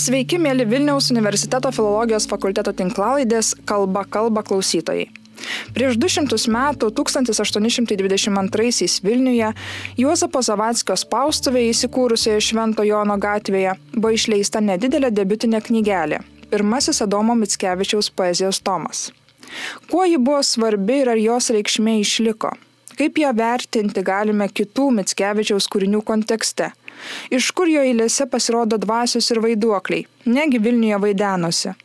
Sveiki, mėly Vilniaus universiteto filologijos fakulteto tinklalaidės Kalba kalba klausytojai. Prieš 200 metų, 1822 Vilniuje, Juozapo Zavatskio spaustuvėje įsikūrusioje Švento Jono gatvėje buvo išleista nedidelė debiutinė knygelė - pirmasis Adomo Mitskevičiaus poezijos tomas. Kuo ji buvo svarbi ir ar jos reikšmė išliko? Kaip ją vertinti galime kitų Mitskevičiaus kūrinių kontekste? Iš kur jo eilėse pasirodo dvasios ir vaiduokliai? Negi Vilniuje vaidenosi.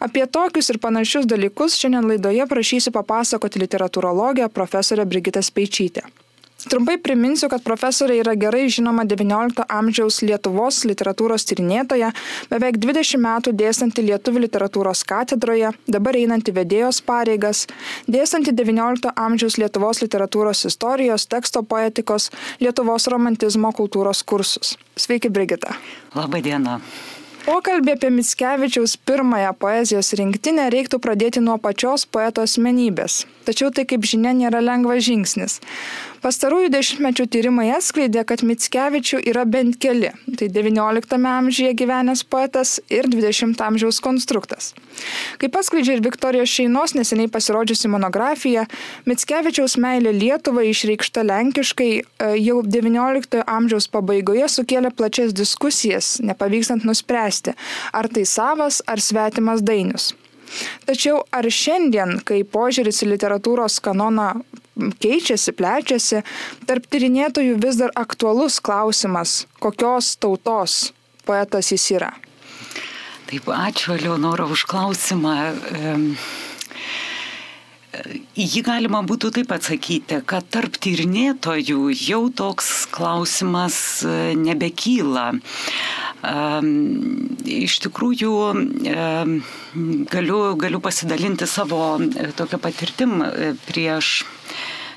Apie tokius ir panašius dalykus šiandien laidoje prašysiu papasakoti literatūrologę profesorę Brigitą Speičytę. Trumpai priminsiu, kad profesorė yra gerai žinoma XIX amžiaus Lietuvos literatūros tyrinėtoja, beveik 20 metų dėstanti Lietuvių literatūros katedroje, dabar einanti vedėjos pareigas, dėstanti XIX amžiaus Lietuvos literatūros istorijos, teksto poetikos, Lietuvos romantizmo kultūros kursus. Sveiki, Brigita. Labadiena. Pokalbį apie Mitskevičiaus pirmąją poezijos rinktinę reiktų pradėti nuo pačios poeto asmenybės. Tačiau tai, kaip žinia, nėra lengvas žingsnis. Pastarųjų dešimtmečių tyrimai atskleidė, kad Mitskevičių yra bent keli. Tai XIX amžiuje gyvenęs poetas ir XX amžiaus konstruktas. Kaip atskleidžia ir Viktorijos šeimos neseniai pasirodžiusi monografija, Mitskevičiaus meilė Lietuvai išreikšta lenkiškai e, jau XIX amžiaus pabaigoje sukėlė plačias diskusijas, nepavykstant nuspręsti, ar tai savas ar svetimas dainius. Tačiau ar šiandien, kai požiūris į literatūros kanoną keičiasi, plečiasi, tarp tyrinėtojų vis dar aktualus klausimas, kokios tautos poetas jis yra? Taip, ačiū Leonora už klausimą. Jį galima būtų taip atsakyti, kad tarp tyrinėtojų jau toks klausimas e, nebekyla. Iš tikrųjų, galiu, galiu pasidalinti savo e, tokią patirtim e, prieš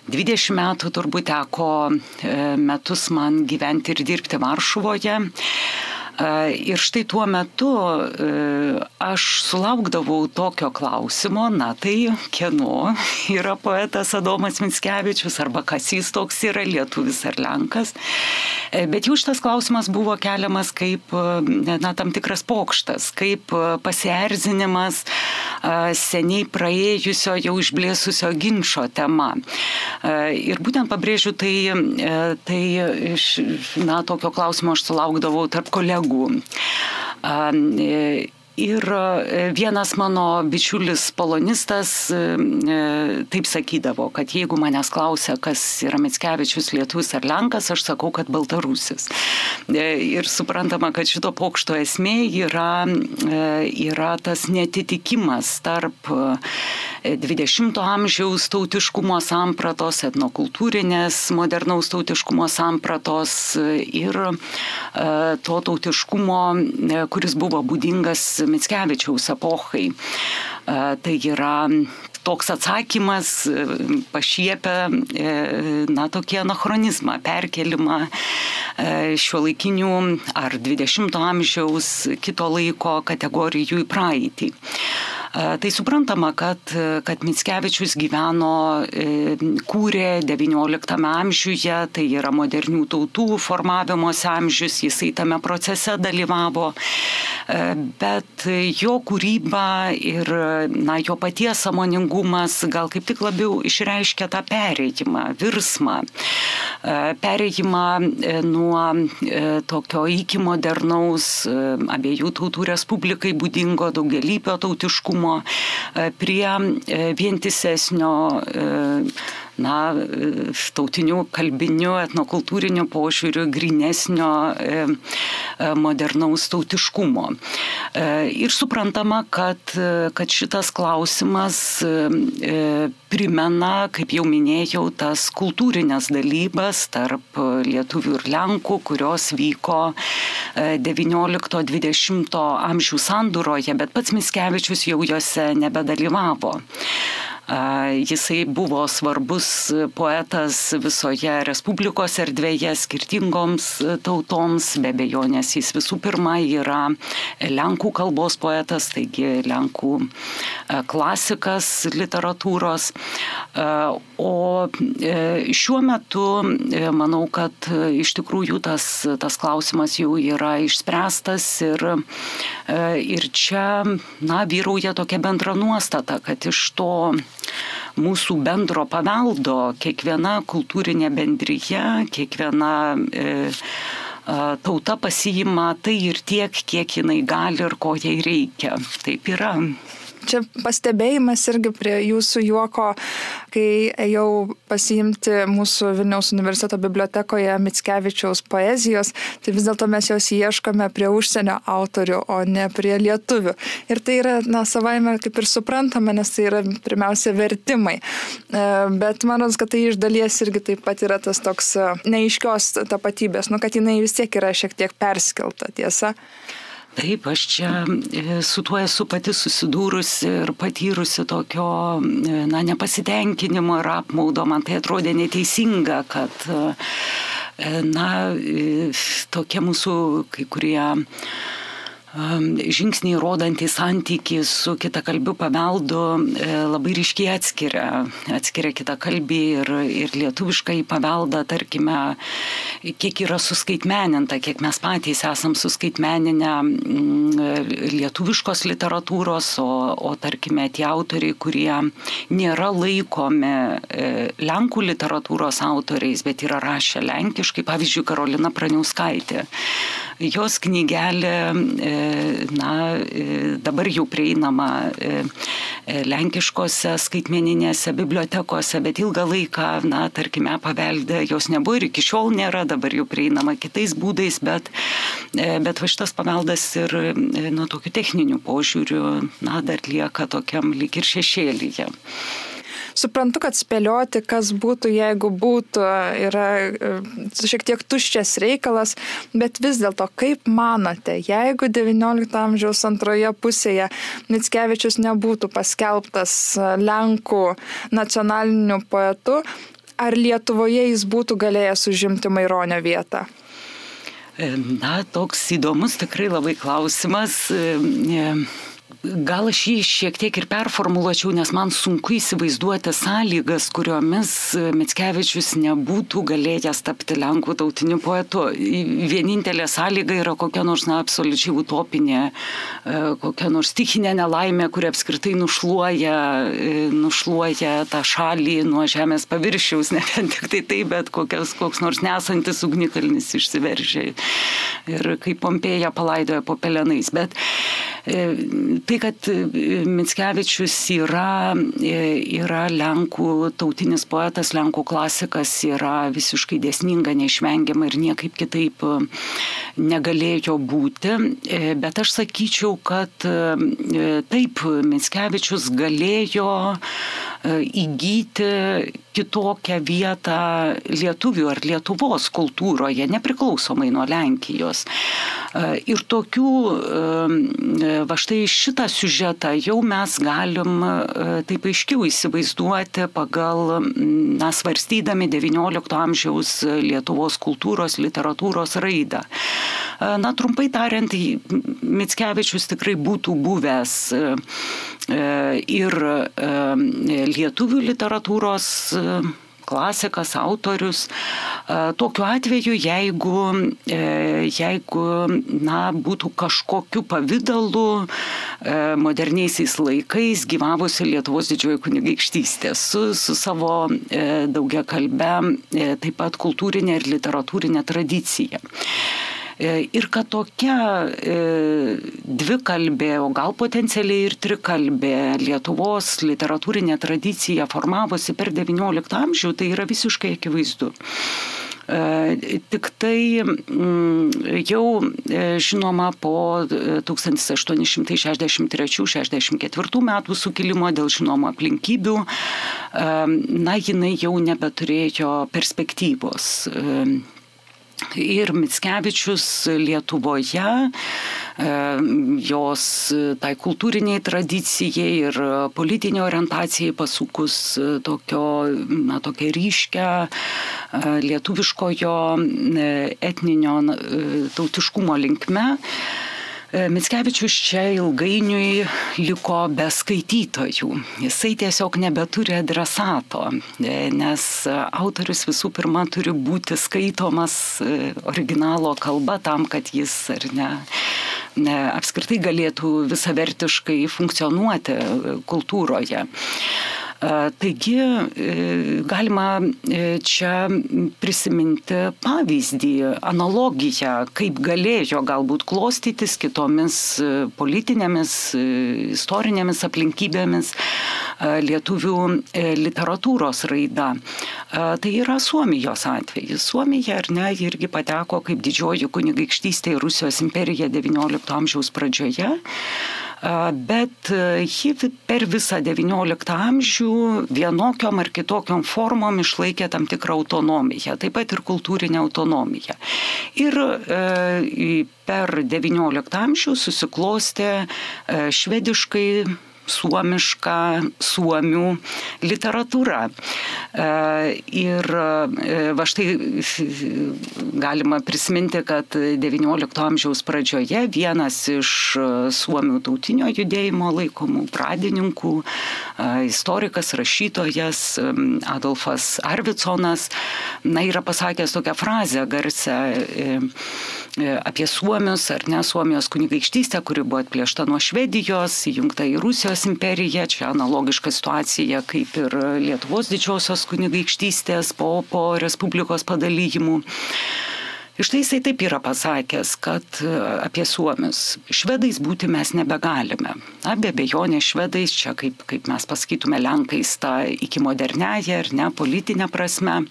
20 metų turbūt teko metus man gyventi ir dirbti Varšuvoje. Ir štai tuo metu aš sulaukdavau tokio klausimo, na tai kieno yra poetas Adomas Mitskevičius arba kas jis toks yra, lietuvis ar lenkas. E, bet jų šitas klausimas buvo keliamas kaip e, na, tam tikras pokštas, kaip e, pasierzinimas seniai praėjusio jau išblėsusio ginčio tema. Ir būtent pabrėžiu, tai, tai na, tokio klausimo aš sulaukdavau tarp kolegų. ciągu. Ir e, vienas mano bičiulis polonistas e, e, taip sakydavo, kad jeigu manęs klausia, kas yra Mitskevičius, lietus ar lenkas, aš sakau, kad baltarusis. Ir suprantama, kad šito pokšto esmė yra, yra tas netitikimas tarp 20-ojo amžiaus tautiškumo sampratos, etnokultūrinės modernaus tautiškumo sampratos ir to tautiškumo, kuris buvo būdingas Mitskevičiaus epochai. Tai yra toks atsakymas pašiepia, e, na, tokį anachronizmą, perkelimą e, šio laikinių ar 20-ojo amžiaus kito laiko kategorijų į praeitį. Tai suprantama, kad, kad Mitskevičius gyveno, e, kūrė XIX amžiuje, tai yra modernių tautų formavimosi amžius, jisai tame procese dalyvavo, e, bet jo kūryba ir na, jo paties samoningumas gal kaip tik labiau išreiškia tą pereimą, virsmą, e, pereimą nuo tokio iki modernaus abiejų tautų respublikai būdingo daugelypio tautiškumo atkaklumo, e, prie e, vientisesnio e, na, tautinių, kalbinių, etnokultūrinių požiūrių, grinesnio modernaus tautiškumo. Ir suprantama, kad, kad šitas klausimas primena, kaip jau minėjau, tas kultūrinės dalybas tarp lietuvių ir lenkų, kurios vyko 19-20 amžių sandūroje, bet pats Miskevičius jau juose nebedalyvavo. Jisai buvo svarbus poetas visoje Respublikos erdvėje skirtingoms tautoms, be bejonės jis visų pirma yra Lenkų kalbos poetas, taigi Lenkų klasikas literatūros. O šiuo metu manau, kad iš tikrųjų tas, tas klausimas jau yra išspręstas ir, ir čia, na, vyrauja tokia bendra nuostata, kad iš to mūsų bendro paveldo kiekviena kultūrinė bendryje, kiekviena e, tauta pasiima tai ir tiek, kiek jinai gali ir ko jai reikia. Taip yra. Čia pastebėjimas irgi prie jūsų juoko, kai ėjau pasiimti mūsų Vilniaus universiteto bibliotekoje Mitskevičiaus poezijos, tai vis dėlto mes jos ieškome prie užsienio autorių, o ne prie lietuvių. Ir tai yra, na, savaime kaip ir suprantama, nes tai yra pirmiausia vertimai. E, bet manos, kad tai iš dalies irgi taip pat yra tas toks e, neaiškios tapatybės, nu, kad jinai vis tiek yra šiek tiek perskelta, tiesa. Taip, aš čia e, su tuo esu pati susidūrusi ir patyrusi tokio, e, na, nepasitenkinimo ir apmaudo. Man tai atrodė neteisinga, kad, e, na, tokie mūsų kai kurie žingsniai rodantys santyki su kitakalbiu paveldu e, labai ryškiai atskiria, atskiria kitakalbį ir, ir lietuvišką į paveldą, tarkime, kiek yra suskaitmeninta, kiek mes patys esam suskaitmeninę mm, lietuviškos literatūros, o, o tarkime tie autoriai, kurie nėra laikomi e, Lenkų literatūros autoriais, bet yra rašę lenkiškai, pavyzdžiui, Karolina Praniauskaitė. Jos knygelė e, na, e, dabar jau prieinama e, lenkiškose skaitmeninėse bibliotekose, bet ilgą laiką, na, tarkime, paveldė jos nebuvo ir iki šiol nėra, dabar jau prieinama kitais būdais, bet, bet va šitas paveldas ir nuo tokių techninių požiūrių, na, dar lieka tokiam lyg ir šešėlyje. Suprantu, kad spėlioti, kas būtų, jeigu būtų, yra e, šiek tiek tuščias reikalas, bet vis dėlto, kaip manote, jeigu XIX amžiaus antroje pusėje Mitskevičius nebūtų paskelbtas e, Lenkų nacionaliniu poetu, ar Lietuvoje jis būtų galėjęs užimti Maironio vietą? E, na, toks įdomus tikrai labai klausimas. Gal aš jį šiek tiek ir performuluočiau, nes man sunku įsivaizduoti sąlygas, kuriomis Mitskevičius nebūtų galėjęs tapti Lenkų tautiniu poetu. Vienintelė sąlyga yra kokia nors, na, absoliučiai utopinė, e, kokia nors stichinė nelaimė, kuri apskritai nušluoja, e, nušluoja tą šalį nuo žemės paviršiaus, ne vien tik tai tai, bet kokias, koks nors nesantis ugnikalnis išsiveržė. Ir kaip Pompeja palaidoja po pelenais. Bet e, tai, kad e, Mitskevičius yra, e, yra Lenkų tautinis poetas, Lenkų klasikas, yra visiškai dėsninga, neišvengiama ir niekaip kitaip e, negalėjo būti. Bet aš sakyčiau, kad taip, Mitskevičius galėjo įgyti kitokią vietą lietuvių ar Lietuvos kultūroje, nepriklausomai nuo Lenkijos. Ir tokių, va štai šitą siužetą jau mes galim e, taip aiškiau įsivaizduoti pagal, na, svarstydami XIX amžiaus Lietuvos kultūros, literatūros raidą. E, na, trumpai tariant, Mitskevičius tikrai būtų buvęs e, ir lietuvių literatūros klasikas, autorius. E, tokiu atveju, jeigu, e, jeigu na, būtų kažkokiu pavydalu e, moderniaisiais laikais gyvavusi Lietuvos didžioji kunigaikštystė su, su savo daugia kalbe, taip pat kultūrinė ir literatūrinė tradicija. E, ir kad tokia e, dvikalbė, o gal potencialiai ir trikalbė Lietuvos literatūrinė tradicija formavosi per XIX amžių, tai yra visiškai akivaizdu. E, tik tai mm, jau žinoma po 1863-64 metų sukilimo dėl žinomų aplinkybių, na, jinai jau nebeturėjo perspektyvos ir Mitskevičius Lietuvoje jos tai kultūriniai tradicijai ir politiniai orientacijai pasukus tokio, na, tokia ryškia lietuviškojo etninio tautiškumo linkme. E, Mitskevičius čia ilgainiui liko be skaitytojų. Jisai tiesiog nebeturi adresato, e, nes autorius visų pirma turi būti skaitomas e, originalo kalba tam, kad jis ar ne, ne apskritai galėtų visavertiškai funkcionuoti kultūroje. Taigi e, galima e, čia prisiminti pavyzdį, analogiją, kaip galėjo galbūt klostytis kitomis e, politinėmis, istorinėmis aplinkybėmis lietuvių literatūros raida. Tai yra Suomijos atvejis. Suomija ar ne irgi pateko kaip didžioji kunigaikštystė į Rusijos imperiją XIX amžiaus pradžioje bet ji per visą XIX amžių vienokiom ar kitokiom formom išlaikė tam tikrą autonomiją, taip pat ir kultūrinę autonomiją. Ir per XIX amžių susiklostė švediškai suomiška suomių literatūra. E, ir e, va štai galima prisiminti, kad XIX amžiaus pradžioje vienas iš suomių tautinio judėjimo laikomų pradininkų, e, istorikas, rašytojas Adolfas Arviconas, na, yra pasakęs tokią frazę garsę apie Suomius ar ne Suomijos kunigaikštystę, kuri buvo atplėšta nuo Švedijos, įjungta į Rusijos imperija, čia analogiška situacija kaip ir Lietuvos didžiosios kunigaikštystės po, po Respublikos padalyjimų. Iš tai jisai taip yra pasakęs, kad e, apie suomius. Švedais būti mes nebegalime. Na, be abejonės švedais, čia kaip, kaip mes pasakytume Lenkais, ta iki moderniaja ar ne politinė prasme.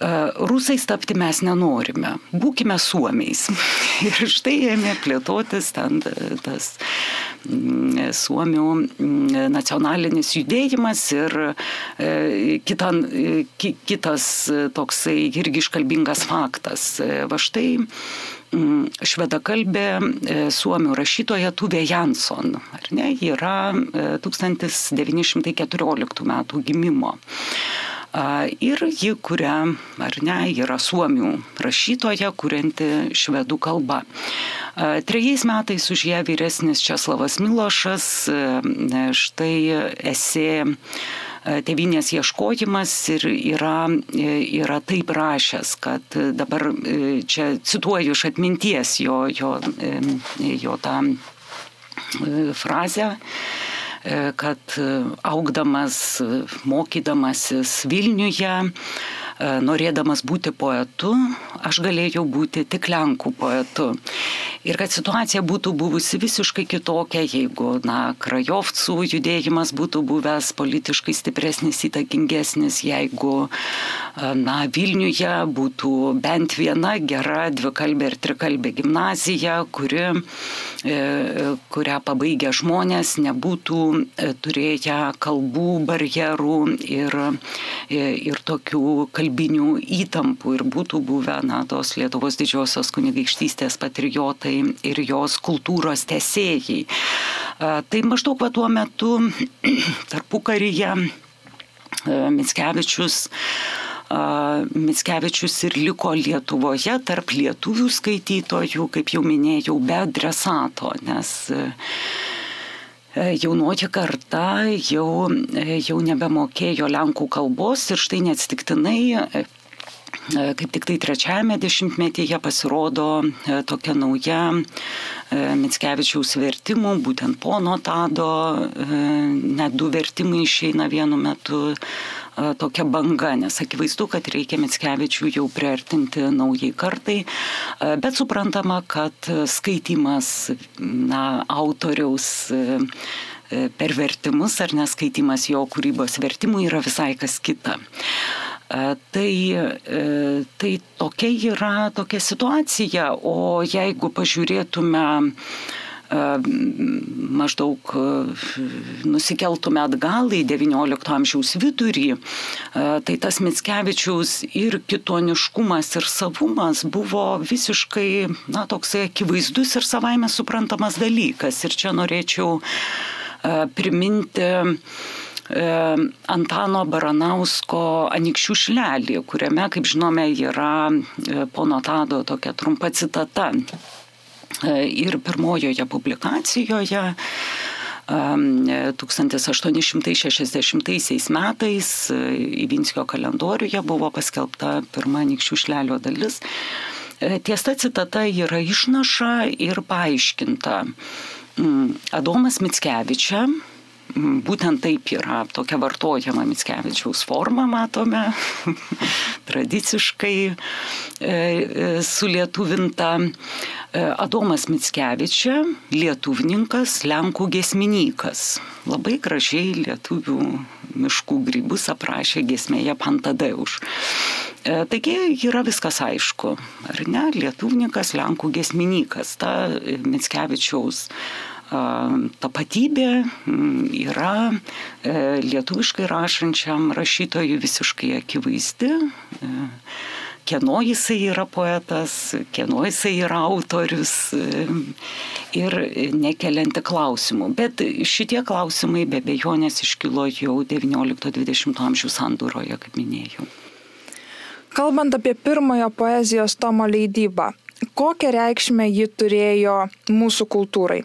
E, rusais tapti mes nenorime, būkime suomiais. Ir štai ėmė plėtotis ten tas mm, suomių mm, nacionalinis judėjimas ir e, kita, kitas toksai irgi iškalbingas faktas. E, va štai mm, švedakalbė suomių rašytoja Tuvė Jansson, ar ne, yra 1914 metų gimimo. Ir ji kuria, ar ne, yra suomių rašytoja, kurianti švedų kalbą. Trejais metais už ją vyresnis Česlavas Milošas, štai esi tevinės ieškojimas ir yra, yra taip rašęs, kad dabar čia cituoju iš atminties jo, jo, jo tą frazę E, kad e, augdamas, e, mokydamasis Vilniuje, norėdamas būti poetu, aš galėjau būti tik Lenkų poetu. Ir kad situacija būtų buvusi visiškai kitokia, jeigu, na, Krajovcų judėjimas būtų buvęs politiškai stipresnis, įtakingesnis, jeigu, na, Vilniuje būtų bent viena gera dvikalbė ir trikalbė gimnazija, kuri, kurią pabaigę žmonės nebūtų turėję kalbų barjerų ir, ir tokių kalbinių įtampų ir būtų buvę, na, tos Lietuvos didžiosios kunigaikštystės patriotai ir jos kultūros tesėjai. Tai maždaug va tuo metu tarpu karyje Mitskevičius Mitskevičius ir liko Lietuvoje tarp lietuvių skaitytojų, kaip jau minėjau, be adresato, nes jaunoji karta jau, jau nebemokėjo lenkų kalbos ir štai neatsitiktinai E, kaip tik tai trečiajame dešimtmetyje pasirodo e, tokia nauja e, Mitskevičiaus vertimų, būtent pono Tado, net du vertimai išeina vienu metu tokia banga, nes akivaizdu, kad reikia Mitskevičių jau priartinti naujai kartai, bet suprantama, kad skaitimas na, autoriaus per vertimus ar neskaitimas jo kūrybos vertimų yra visai kas kita. Tai, tai tokia yra tokia situacija, o jeigu pažiūrėtume maždaug nusikeltume atgal į XIX amžiaus vidurį, tai tas Mitskevičiaus ir kitoniškumas ir savumas buvo visiškai, na, toksai akivaizdus ir savaime suprantamas dalykas. Ir čia norėčiau priminti Antano Baranausko Anikščių šlelį, kuriame, kaip žinome, yra pono Tado tokia trumpa citata. Ir pirmojoje publikacijoje 1860 metais Ivinskio kalendoriuje buvo paskelbta pirma Nikščių šlelio dalis. Tiesa citata yra išnaša ir paaiškinta. Adomas Mitskevičia, būtent taip yra tokia vartojama Mitskevičiaus forma, matome, tradiciškai e, e, sulietuvinta. E, Adomas Mitskevičia, lietuvininkas, Lenkų gesmininkas. Labai gražiai lietuvių miškų grybus aprašė gesmėje Pantadeuš. Taigi yra viskas aišku, ar ne, lietuvininkas, Lenkų gesmininkas, ta Mitskevičiaus tapatybė yra e, lietuviškai rašančiam rašytojui visiškai akivaizdi e, kieno jisai yra poetas, kieno jisai yra autorius e, ir nekelianti klausimų. Bet šitie klausimai be bejonės iškilo jau XIX-XX amžių sandūroje, kaip minėjau. Kalbant apie pirmojo poezijos tomo leidybą, kokią reikšmę ji turėjo mūsų kultūrai?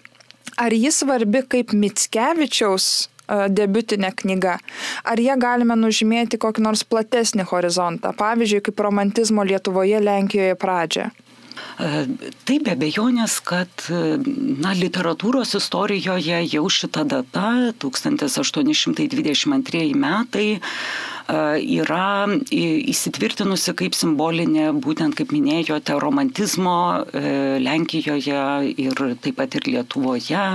Ar ji svarbi kaip Mitskevičiaus debiutinė knyga. Ar jie galime nužymėti kokį nors platesnį horizontą, pavyzdžiui, kaip romantizmo Lietuvoje, Lenkijoje pradžią? Taip, be abejonės, kad na, literatūros istorijoje jau šita data, 1822 metai, yra įsitvirtinusi kaip simbolinė, būtent kaip minėjote, romantizmo Lenkijoje ir taip pat ir Lietuvoje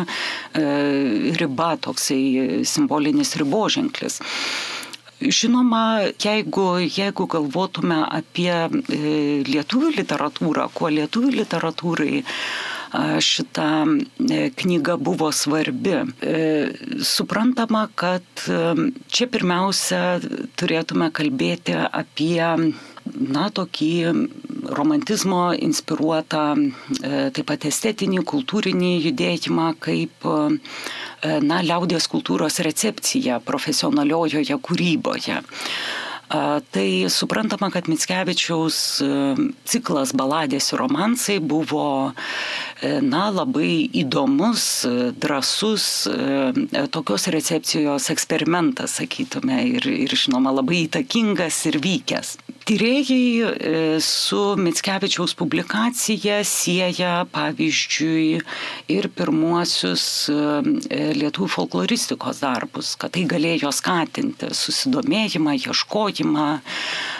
riba, toksai simbolinis riboženklis. Žinoma, jeigu, jeigu galvotume apie e, lietuvių literatūrą, kuo lietuvių literatūrai šita e, knyga buvo svarbi. E, suprantama, kad čia pirmiausia turėtume kalbėti apie na, tokį romantizmo inspiruotą, taip pat estetinį, kultūrinį judėjimą kaip E, na, liaudės kultūros recepcija profesionaliojoje kūryboje. Tai suprantama, kad Mitskevičiaus e, ciklas baladės ir romansai buvo e, na, labai įdomus, drasus tokios recepcijos eksperimentas, sakytume, ir, ir žinoma labai įtakingas ir vykęs. Tyrėjai e, su Mitskevičiaus publikacija sieja, pavyzdžiui, ir pirmuosius e, lietuvių folkloristikos darbus, kad tai galėjo skatinti susidomėjimą, ieškojimą,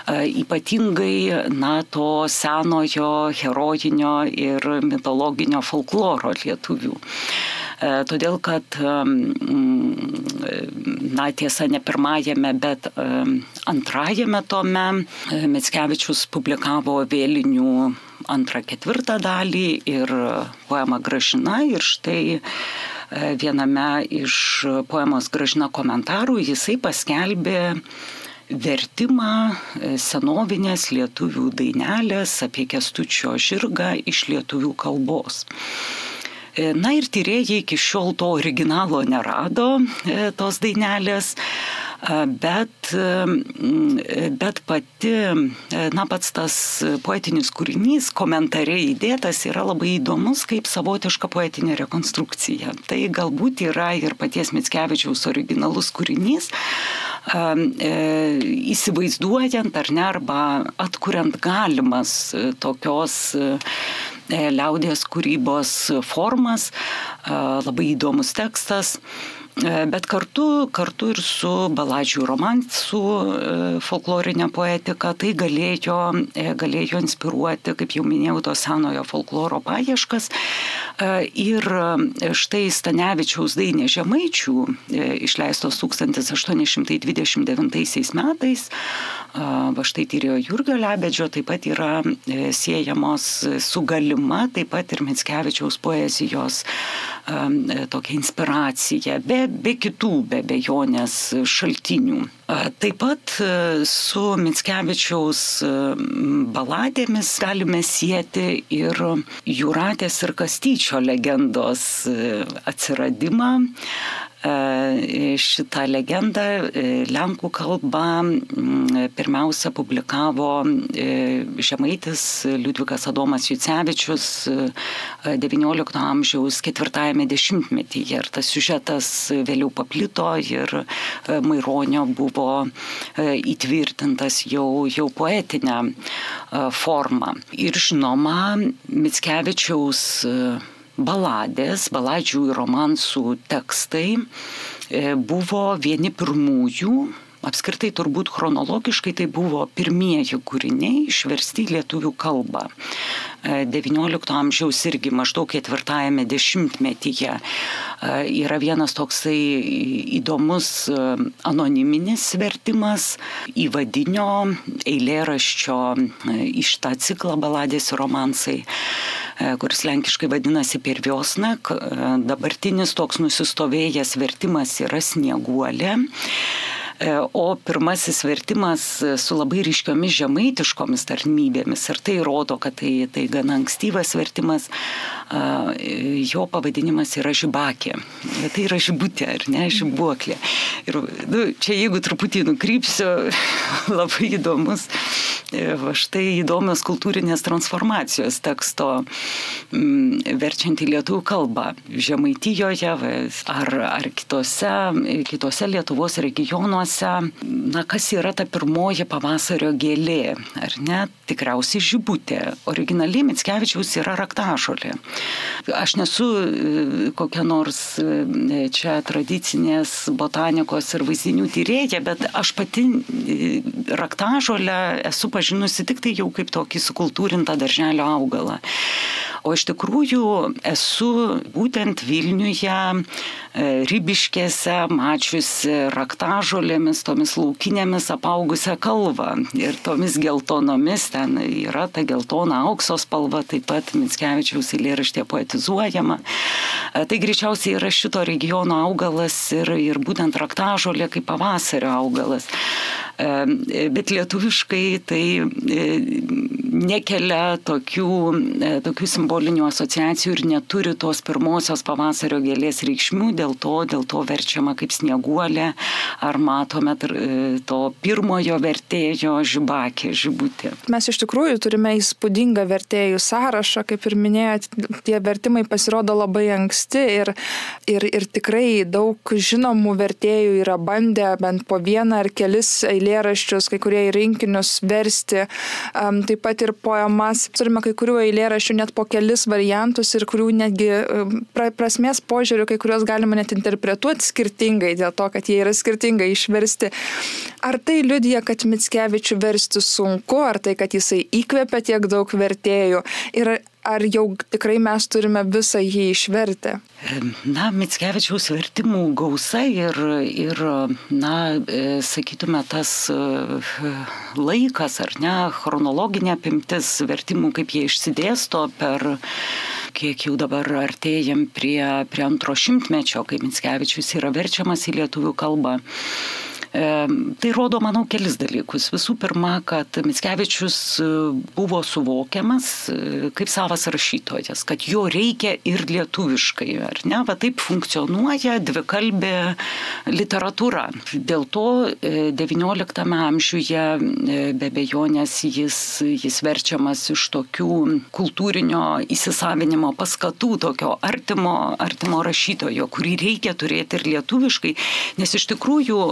e, ypatingai na, to senojo herojinio ir mitologinio folkloro lietuvių. E, todėl kad, na tiesa, ne pirmajame, bet antrajame tome e, Mitskevičius publikavo vėlinių antrą, ketvirtą dalį ir poemą Gražina ir štai viename iš poemos Gražina komentarų jisai paskelbė vertimą senovinės lietuvių dainelės apie kestučio žirgą iš lietuvių kalbos. E, na ir tyrėjai iki šiol to originalo nerado, e, tos dainelės. E, bet, bet pati, na pats tas poetinis kūrinys, komentariai įdėtas yra labai įdomus kaip savotiška poetinė rekonstrukcija. Tai galbūt yra ir paties Mitskevičiaus originalus kūrinys, įsivaizduojant ar ne, arba atkuriant galimas tokios E, liaudės kūrybos formas, labai įdomus tekstas. Bet kartu, kartu ir su baladžių romansų folklorinė poetika, tai galėjo, galėjo inspiruoti, kaip jau minėjau, to senojo folkloro paieškas. Ir štai Stanevičiaus dainė Žemaičių, išleistos 1829 metais, va štai tyrėjo Jurgio Lebedžio, taip pat yra siejamos su galima, taip pat ir Mitskevičiaus poezijos tokia inspiracija, be, be kitų, be bejonės šaltinių. Taip pat su Mitskevičiaus baladėmis galime sieti ir Juratės ir Kastyčio legendos atsiradimą. E, šitą legendą e, Lenkų kalba pirmiausia publikavo e, žemaitis Liudvikas Adomas Jucevičius XIX amžiaus ketvirtajame dešimtmetyje. Ir tas siužetas vėliau paplito ir Maironio buvo įtvirtintas jau, jau poetinę formą. Ir žinoma, Mitskevičiaus baladės, baladžių ir romansų tekstai e, buvo vieni pirmųjų apskritai turbūt chronologiškai tai buvo pirmieji kūriniai išversti į lietuvių kalbą. XIX e, amžiaus irgi maždaug ketvirtajame dešimtmetyje e, yra vienas toksai įdomus anoniminis vertimas įvadinio eilėraščio iš tą ciklą baladės ir romansai E, kuris lenkiškai vadinasi Pirviosnak. E, dabartinis toks nusistovėjęs vertimas yra snieguolė. E, o pirmasis vertimas su labai ryškiomis žemaitiškomis tarnybėmis ir tai rodo, kad tai, tai gana ankstyvas vertimas, jo pavadinimas yra žibakė. Tai yra žibutė, ar ne, žibuoklė. Ir nu, čia jeigu truputį nukrypsiu, labai įdomus E, va štai įdomios kultūrinės transformacijos teksto m, verčiant į lietuvių kalbą. Žemaitijoje ar, ar kitose, kitose Lietuvos regionuose, na kas yra ta pirmoji pavasario gėlė, ar ne? Tikriausiai žibutė. Originaliai Mitskevičiaus yra raktažolė. Aš nesu e, kokia nors e, čia tradicinės botanikos ir vaizdinių tyrėja, bet aš pati raktažolę esu pažinusi tik tai jau kaip tokį sukultūrintą darželio augalą. O iš tikrųjų esu būtent Vilniuje, e, Rybiškėse, mačiusi raktažolėmis, tomis laukinėmis apaugusią kalvą. Ir tomis geltonomis ten yra ta geltona aukso spalva, taip pat Mitskevičiaus eilėraštė poetizuojama. E, tai greičiausiai yra šito regiono augalas ir, ir būtent raktažolė kaip pavasario augalas. E, bet lietuviškai tai nekelia tokių, tokių simbolų simbolinių asociacijų ir neturi tos pirmosios pavasario gėlės reikšmių, dėl to, dėl to verčiama kaip snieguolė, ar matome e, to pirmojo vertėjo žibakė, žibutė. Mes iš tikrųjų turime įspūdingą vertėjų sąrašą, kaip ir minėjot, tie vertimai pasirodo labai anksti ir, ir, ir tikrai daug žinomų vertėjų yra bandę bent po vieną ar kelis eilėraščius, kai kurie į rinkinius versti, um, taip pat ir poemas. Turime kai kurių eilėraščių net po kelis variantus ir kurių netgi pra, prasmės požiūrių, kai kuriuos galima net interpretuoti skirtingai dėl to, kad jie yra skirtingai išversti. Ar tai liudija, kad Mitskevičių versti sunku, ar tai, kad jisai įkvepia tiek daug vertėjų ir ar jau tikrai mes turime visą jį išvertę? Na, Mitskevičiaus vertimų gausa ir, ir na, e, sakytume, tas e, laikas ar ne, chronologinė apimtis vertimų, kaip jie išsidėsto per kiek jau dabar artėjam prie, prie antro šimtmečio, kai Mitskevičius yra verčiamas į lietuvių kalbą. Tai rodo, manau, kelis dalykus. Visų pirma, kad Mitskevičius e, buvo suvokiamas e, kaip savas rašytojas, kad jo reikia ir lietuviškai, ar ne? Va taip funkcionuoja dvikalbė literatūra. Dėl to XIX e, amžiuje be bejonės jis, jis verčiamas iš tokių kultūrinio įsisavinimo paskatų, tokio artimo, artimo rašytojo, kurį reikia turėti ir lietuviškai, nes iš tikrųjų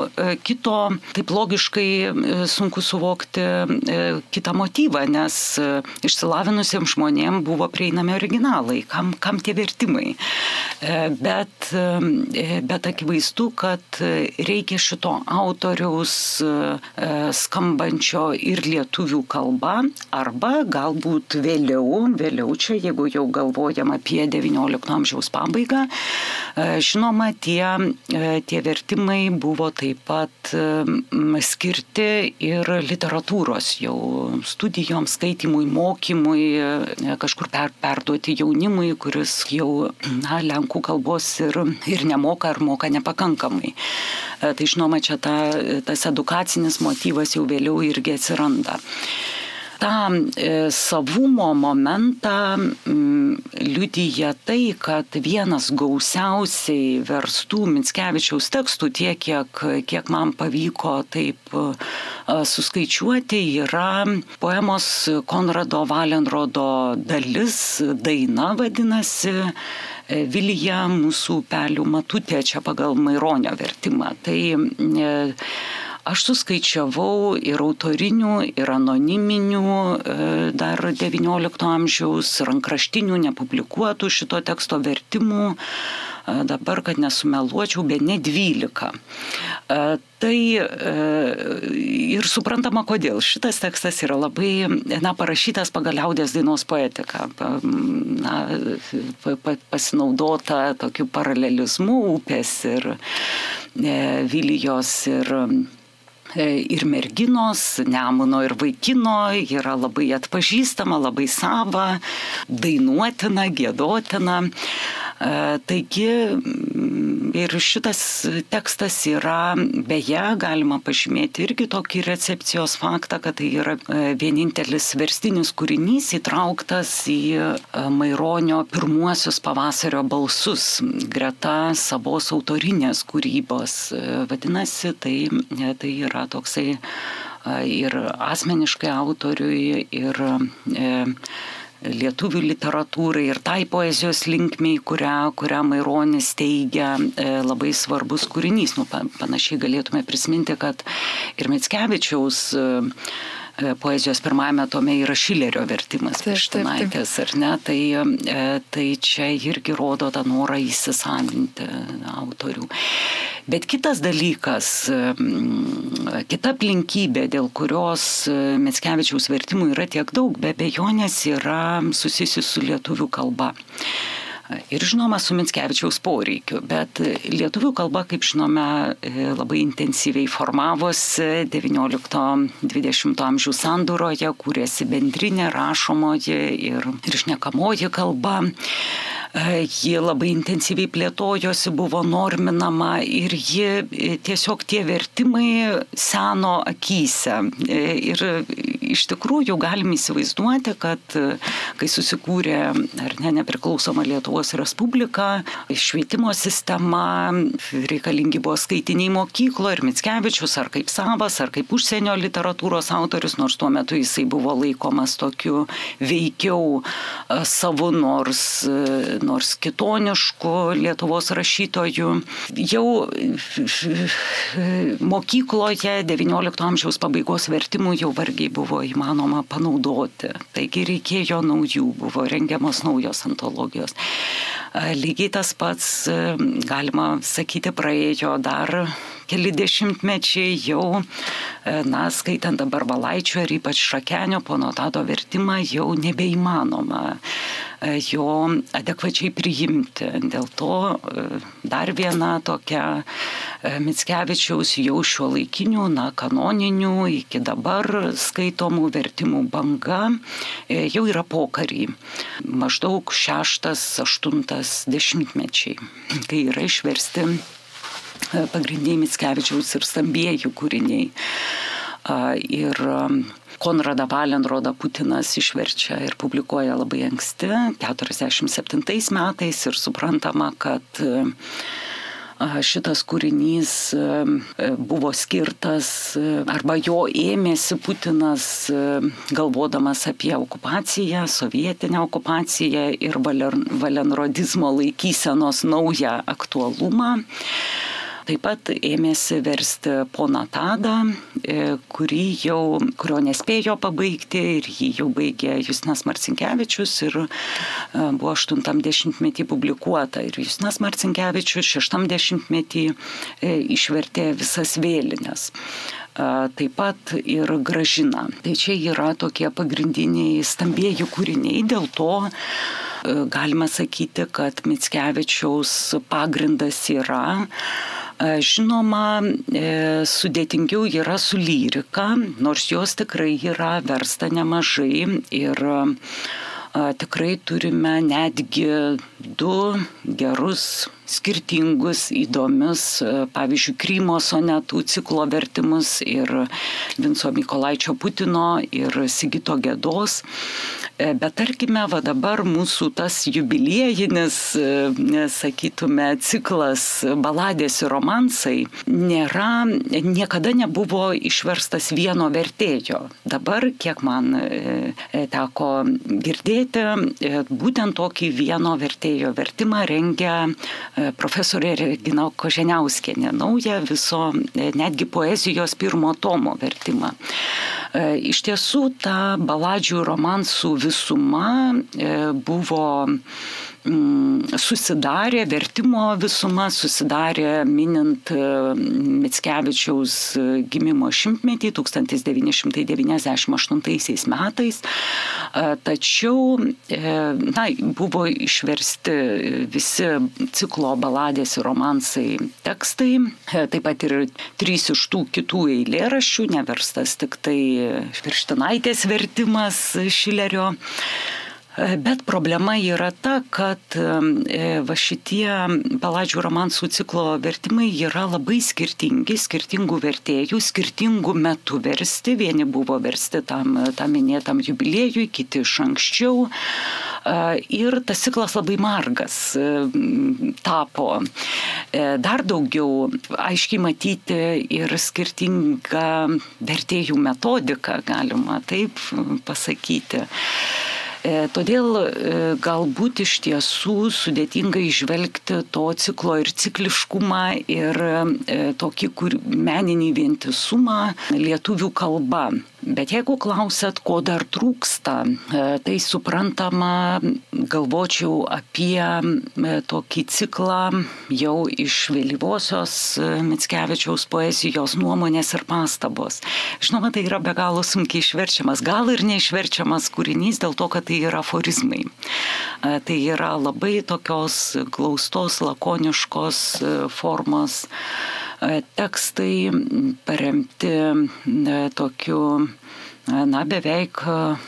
kito, taip logiškai sunku suvokti kitą motyvą, nes išsilavinusiems žmonėms buvo prieinami originalai, kam, kam tie vertimai. Bet, bet akivaizdu, kad reikia šito autoriaus skambančio ir lietuvių kalba, arba galbūt vėliau, vėliau čia, jeigu jau galvojam apie XIX amžiaus pabaigą, e, žinoma, tie, e, tie vertimai buvo taip pat e, skirti ir literatūros jau studijoms, skaitimui, mokymui, kažkur per, perduoti jaunimui, kuris jau na, lenkų kalbos ir, ir nemoka ar moka nepakankamai. Tai žinoma, čia ta, tas edukacinis motyvas jau vėliau irgi atsiranda tą e, savumo momentą liudyja tai, kad vienas gausiausiai verstų Mitskevičiaus tekstų, tiek kiek, kiek man pavyko taip e, suskaičiuoti, yra poemos Konrado Valenrodo dalis, daina vadinasi. E, Vilija mūsų pelių matutė čia pagal Maironio vertimą. Tai Aš suskaičiavau ir autorinių, ir anoniminių e, dar XIX amžiaus rankraštinių nepublikuotų šito teksto vertimų, e, dabar, kad nesumeluočiau, be ne 12. E, tai ir suprantama, kodėl. Šitas tekstas yra labai, na, parašytas pagal liaudės dainos poetiką. Na, pasinaudota tokiu paralelizmu upės ir Vilijos ir ir merginos, Nemuno ir vaikino yra labai atpažįstama, labai sava, dainuotina, gėdotina. E, taigi ir šitas tekstas yra, beje, galima pažymėti irgi tokį recepcijos faktą, kad tai yra e, vienintelis verstinis kūrinys įtrauktas į e, Maironio pirmuosius pavasario balsus greta savos autorinės kūrybos. Vadinasi, tai, tai yra toksai ir asmeniškai autoriui, ir e, lietuvių literatūrai ir tai poezijos linkmiai, kurią, kurią Maironis teigia, e, labai svarbus kūrinys. Nu, panašiai galėtume prisiminti, kad ir Mitskevičiaus e, poezijos pirmajame tome yra Šilerio vertimas Pištinaitės, ar ne? Tai, tai čia irgi rodo tą norą įsisavinti autorių. Bet kitas dalykas, kita aplinkybė, dėl kurios Metskevičiaus vertimų yra tiek daug, be bejonės yra susijusi su lietuvių kalba ir žinoma su Mitskevičiaus poreikiu, bet lietuvių kalba, kaip žinome, labai intensyviai formavosi XIX-XX amžių sandūroje, kūrėsi bendrinė rašomoji ir, ir šnekamoji kalba. Ji labai intensyviai plėtojosi, buvo norminama ir ji tiesiog tie vertimai seno akise. Ir iš tikrųjų galim įsivaizduoti, kad kai susikūrė ar ne nepriklausoma Lietuvos Respublika, švietimo sistema, reikalingi buvo skaitiniai mokyklo ir Mitskevičius ar kaip savas, ar kaip užsienio literatūros autorius, nors tuo metu jisai buvo laikomas tokiu veikiau savo nors nors kitoniškų Lietuvos rašytojų. Jau mokykloje XIX amžiaus pabaigos vertimų jau vargiai buvo įmanoma panaudoti. Taigi reikėjo naujų, buvo rengiamos naujos antologijos. Lygiai tas pats, galima sakyti, praėjo dar keli dešimtmečiai jau, na, skaitant dabar Valaičio ir ypač Šakenio pono Tado vertimą, jau nebeįmanoma E, jo adekvačiai priimti. Dėl to e, dar viena tokia e, Mitskevičiaus jau šio laikinių, na, kanoninių, iki dabar skaitomų vertimų banga jau yra pokarį. Maždaug šeštas, aštuntas dešimtmečiai, kai yra išversti pagrindiniai Mitskevičiaus ir stambieji kūriniai. Ir Konradą Valenrodą Putinas išverčia ir publikuoja labai anksti, 47 metais ir suprantama, kad šitas kūrinys buvo skirtas arba jo ėmėsi Putinas galvodamas apie okupaciją, sovietinę okupaciją ir valenrodizmo laikysenos naują aktualumą. Taip pat ėmėsi versti poną Tadą, kurį jau, kurio nespėjo pabaigti ir jį jau baigė Justinas Marcinkievičius ir buvo 80-metį publikuota. Ir Justinas Marcinkievičius 60-metį išvertė visas vėlinės taip pat ir gražina. Tai čia yra tokie pagrindiniai stambėjų kūriniai, dėl to galima sakyti, kad Mitskevičiaus pagrindas yra. Žinoma, e, sudėtingiau yra su lyrika, nors jos tikrai yra versta nemažai ir tikrai turime netgi du gerus skirtingus, įdomius, pavyzdžiui, Krymo sonetų ciklo vertimus ir Vinco Mikolaičio Putino ir Sigito Gėdos. E, bet tarkime, va dabar mūsų tas jubiliejinis, e, sakytume, ciklas baladės ir romansai nėra, niekada nebuvo išverstas vieno vertėjo. Dabar, kiek man e, teko girdėti, būtent tokį vieno vertėjo vertimą rengia profesorė Regina Koženiauskienė naują viso netgi poezijos pirmo tomo vertimą. Iš tiesų ta baladžių romansų visuma buvo Mm, susidarė, vertimo visuma susidarė minint e, Mitskevičiaus e, gimimo šimtmetį 1998 metais. E, tačiau na, buvo išversti visi ciklo baladės ir romansai tekstai, taip pat ir trys iš tų kitų eilėraščių, neverstas tik tai Virštinaitės vertimas Šilerio. Bet problema yra ta, kad e, va šitie paladžių romansų ciklo vertimai yra labai skirtingi, skirtingų vertėjų, skirtingų metų versti. Vieni buvo versti tam, tam minėtam jubiliejui, kiti iš anksčiau. Ir tas ciklas labai margas e, tapo. E, dar daugiau aiškiai matyti ir skirtingą vertėjų metodiką, galima taip pasakyti. E, todėl e, galbūt iš tiesų sudėtinga išvelgti to ciklo ir cikliškumą ir e, tokį kur, meninį vientisumą lietuvių kalba. Bet jeigu klausėt, ko dar trūksta, tai suprantama, galvočiau apie tokį ciklą jau iš vėlyvosios Mitskevičiaus poezijos nuomonės ir pastabos. Žinoma, tai yra be galo sunkiai išverčiamas, gal ir neišverčiamas kūrinys dėl to, kad tai yra aforizmai. Tai yra labai tokios glaustos, lakoniškos e, formos tekstai paremti tokiu na, beveik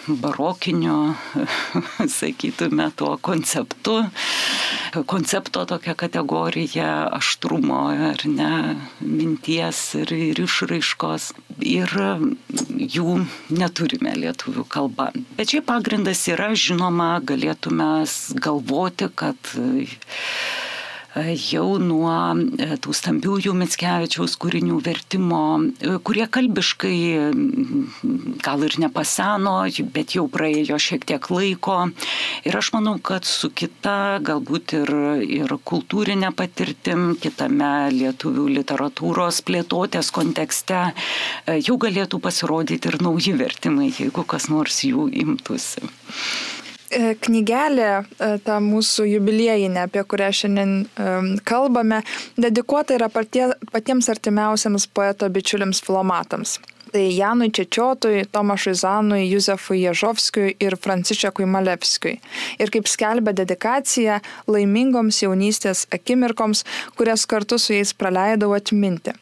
barokiniu, sakytume, tuo konceptu. Koncepto tokia kategorija aštrumo ar ne, minties ir, ir išraiškos. Ir jų neturime lietuvių kalba. Bet šiaip pagrindas yra, žinoma, galėtume galvoti, kad jau nuo e, tų stambiųjų Mitskevičiaus kūrinių vertimo, e, kurie kalbiškai gal ir nepaseno, bet jau praėjo šiek tiek laiko. Ir aš manau, kad su kita, galbūt ir, ir kultūrinė patirtim, kitame lietuvių literatūros plėtotės kontekste e, jau galėtų pasirodyti ir nauji vertimai, jeigu kas nors jų imtųsi. E, knygelė, e, ta mūsų jubiliejinė, apie kurią šiandien um, kalbame, dedikuota yra patie, patiems artimiausiams poeto bičiuliams filomatams. Tai Janui Čečiotui, Tomašui Zanui, Juzefui Ježovskijui ir Francišekui Malevskijui. Ir kaip skelbia dedikacija laimingoms jaunystės akimirkoms, kurias kartu su jais praleidau atminti.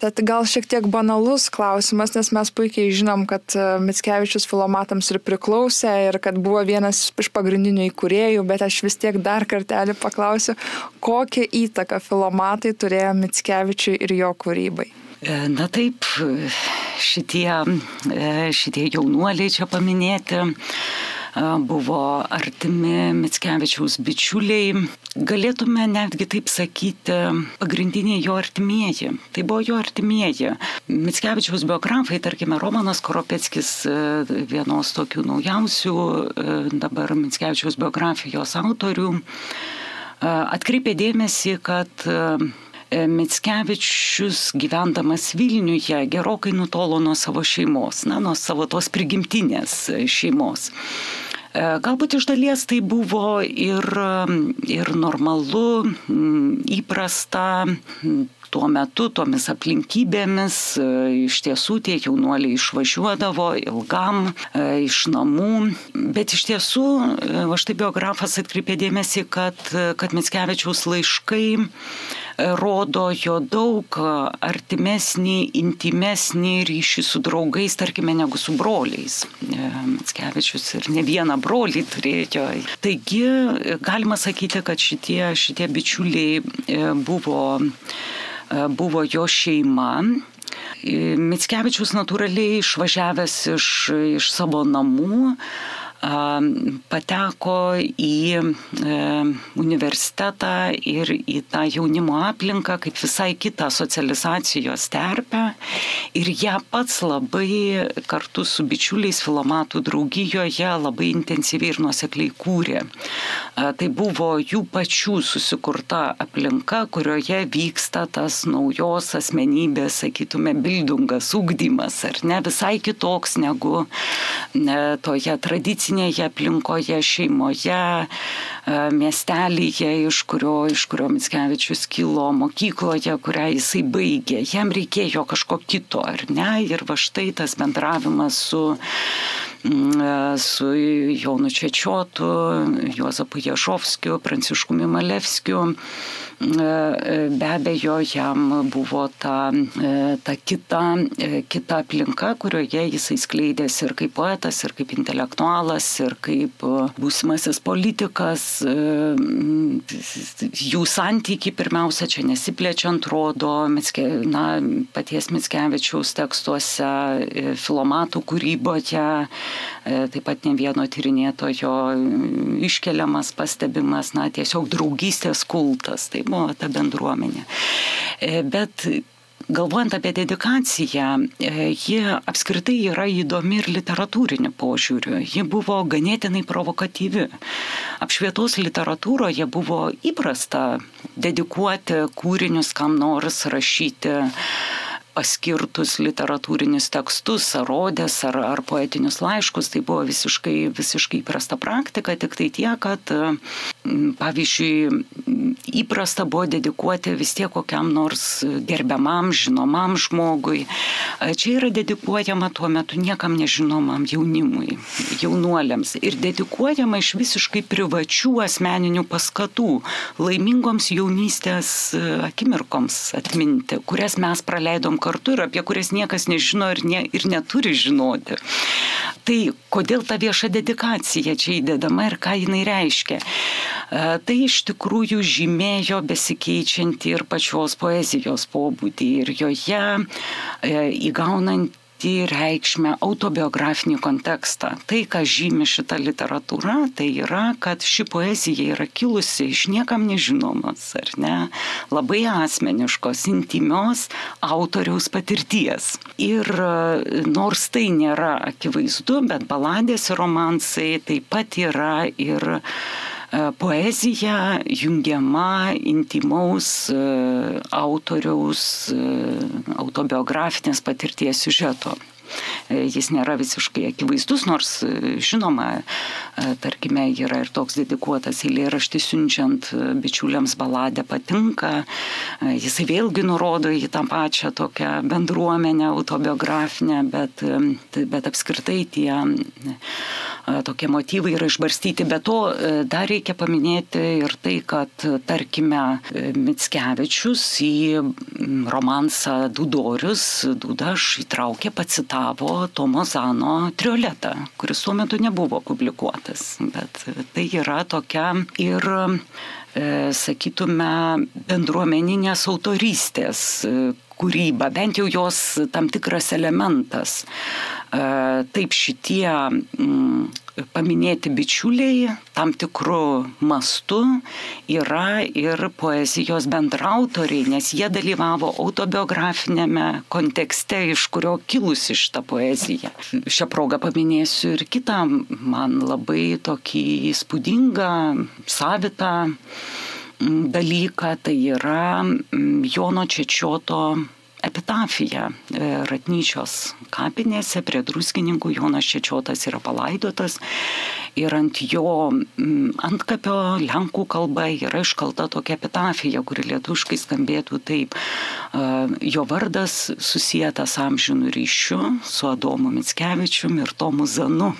Tad gal šiek tiek banalus klausimas, nes mes puikiai žinom, kad e, Mitskevičius filomatams ir priklausė ir kad buvo vienas iš pagrindinių įkūrėjų, bet aš vis tiek dar kartelį paklausiu, kokią įtaką filomatai turėjo Mitskevičiui ir jo kūrybai. E, na taip, šitie, e, šitie jaunuoliai čia paminėti buvo artimi Mitskevičiaus bičiuliai, galėtume netgi taip sakyti, pagrindiniai jo artimieji. Tai buvo jo artimieji. Mitskevičiaus biografai, tarkime, Romanas Koropeckis, vienos tokių naujausių dabar Mitskevičiaus biografijos autorių, atkreipė dėmesį, kad Mitskevičius gyvendamas Vilniuje gerokai nutolo nuo savo šeimos, na, nuo savo tos prigimtinės šeimos. Galbūt iš dalies tai buvo ir, ir normalu, įprasta, tuo metu, tomis aplinkybėmis e, iš tiesų tie jaunuoliai išvažiuodavo ilgam e, iš namų, bet iš tiesų, e, aš tai biografas atkreipė dėmesį, kad, kad Mitskevičiaus laiškai rodo jo daug artimesnį, intimesnį ryšį su draugais, tarkime, negu su broliais. Mitskevičius ir ne vieną brolį turėjo. Taigi galima sakyti, kad šitie, šitie bičiuliai buvo buvo jo šeima. Mitskevičius natūraliai išvažiavęs iš, iš savo namų, pateko į e, universitetą ir į tą jaunimo aplinką kaip visai kitą socializacijos terpę ir ją pats labai kartu su bičiuliais filomatų draugijoje labai intensyviai ir nuosekliai kūrė. Tai buvo jų pačių susikurta aplinka, kurioje vyksta tas naujos asmenybės, sakytume, bildungas, ugdymas, ar ne visai kitoks negu ne, toje tradicijoje tradicinėje aplinkoje, šeimoje, e, miestelyje, iš kurio, iš kurio Mitskevičius kilo, mokykloje, kurią jisai baigė. Jam reikėjo kažko kito, ar ne? Ir va štai tas bendravimas su su Jonu Čečiotu, Juozapu Jašovskiu, Pranciškumi Malevskiu E, be abejo jam buvo ta, e, ta kita, e, kita aplinka, kurioje jisai skleidėsi ir kaip poetas, ir kaip intelektualas, ir kaip būsimasis politikas. Jų santykiai pirmiausia čia nesiplečiant rodo na, paties Mitskevičiaus tekstuose, filomatų kūryboje, taip pat ne vieno tyrinėtojo iškeliamas, pastebimas, na, tiesiog draugystės kultas. Tai buvo ta bendruomenė. E, bet galvojant apie dedikaciją, e, ji apskritai yra įdomi ir literatūriniu požiūriu. Ji buvo ganėtinai provokatyvi. Apšvietos literatūroje buvo įprasta dedikuoti kūrinius kam nors rašyti paskirtus literatūrinius tekstus, ar rodės, ar, ar poetinius laiškus. Tai buvo visiškai, visiškai įprasta praktika, tik tai tie, kad, pavyzdžiui, įprasta buvo dedikuoti vis tiek kokiam nors gerbiamam, žinomam žmogui. Čia yra dedikuojama tuo metu niekam nežinomam jaunimui, jaunuoliams. Ir dedikuojama iš visiškai privačių asmeninių paskatų, laimingoms jaunystės akimirkoms atminti, kurias mes praleidom kartu ir apie kurias niekas nežino ir, ne, ir neturi žinoti. Tai kodėl ta vieša dedikacija čia įdedama ir ką jinai reiškia? E, tai iš tikrųjų žymėjo besikeičiantį ir pačios poezijos pobūdį ir joje e, įgaunant pati reikšmę autobiografinį kontekstą. Tai, ką žymi šita literatūra, tai yra, kad ši poezija yra kilusi iš niekam nežinomos, ar ne, labai asmeniškos, intimios autoriaus patirties. Ir nors tai nėra akivaizdu, bet baladės ir romansai taip pat yra ir poezija jungiama intimaus e, autoriaus e, autobiografinės patirties siužeto. Jis nėra visiškai akivaizdus, nors žinoma, tarkime, yra ir toks dedikuotas eilėraštis siunčiant bičiuliams baladę patinka. Jisai vėlgi nurodo į tą pačią tokią bendruomenę autobiografinę, bet, bet apskritai tie tokie motyvai yra išbarstyti. Be to, e, dar reikia paminėti ir tai, kad, tarkime, e, Mitskevičius į romansą Dudorius, Dudaš įtraukė, pacitavo Tomo Zano trioletą, kuris tuo metu nebuvo publikuotas. Bet tai yra tokia ir e, sakytume, bendruomeninės autorystės kūryba, bent jau jos tam tikras elementas. E, taip šitie mm, paminėti bičiuliai tam tikrų mastų yra ir poezijos bendrautoriai, nes jie dalyvavo autobiografinėme kontekste, iš kurio kilusi šitą poeziją. Šią progą paminėsiu ir kitą man labai tokį įspūdingą, savitą dalyką, tai yra Jono Čečioto epitafija e, Ratnyčios kapinėse prie druskininkų Jonas Čečiotas yra palaidotas ir ant jo antkapio lenkų kalba yra iškalta tokia epitafija, kuri lietuškai skambėtų taip. E, jo vardas susijęs amžinų ryšių su Adomu Mitskevičiumi ir Tomu Zanu.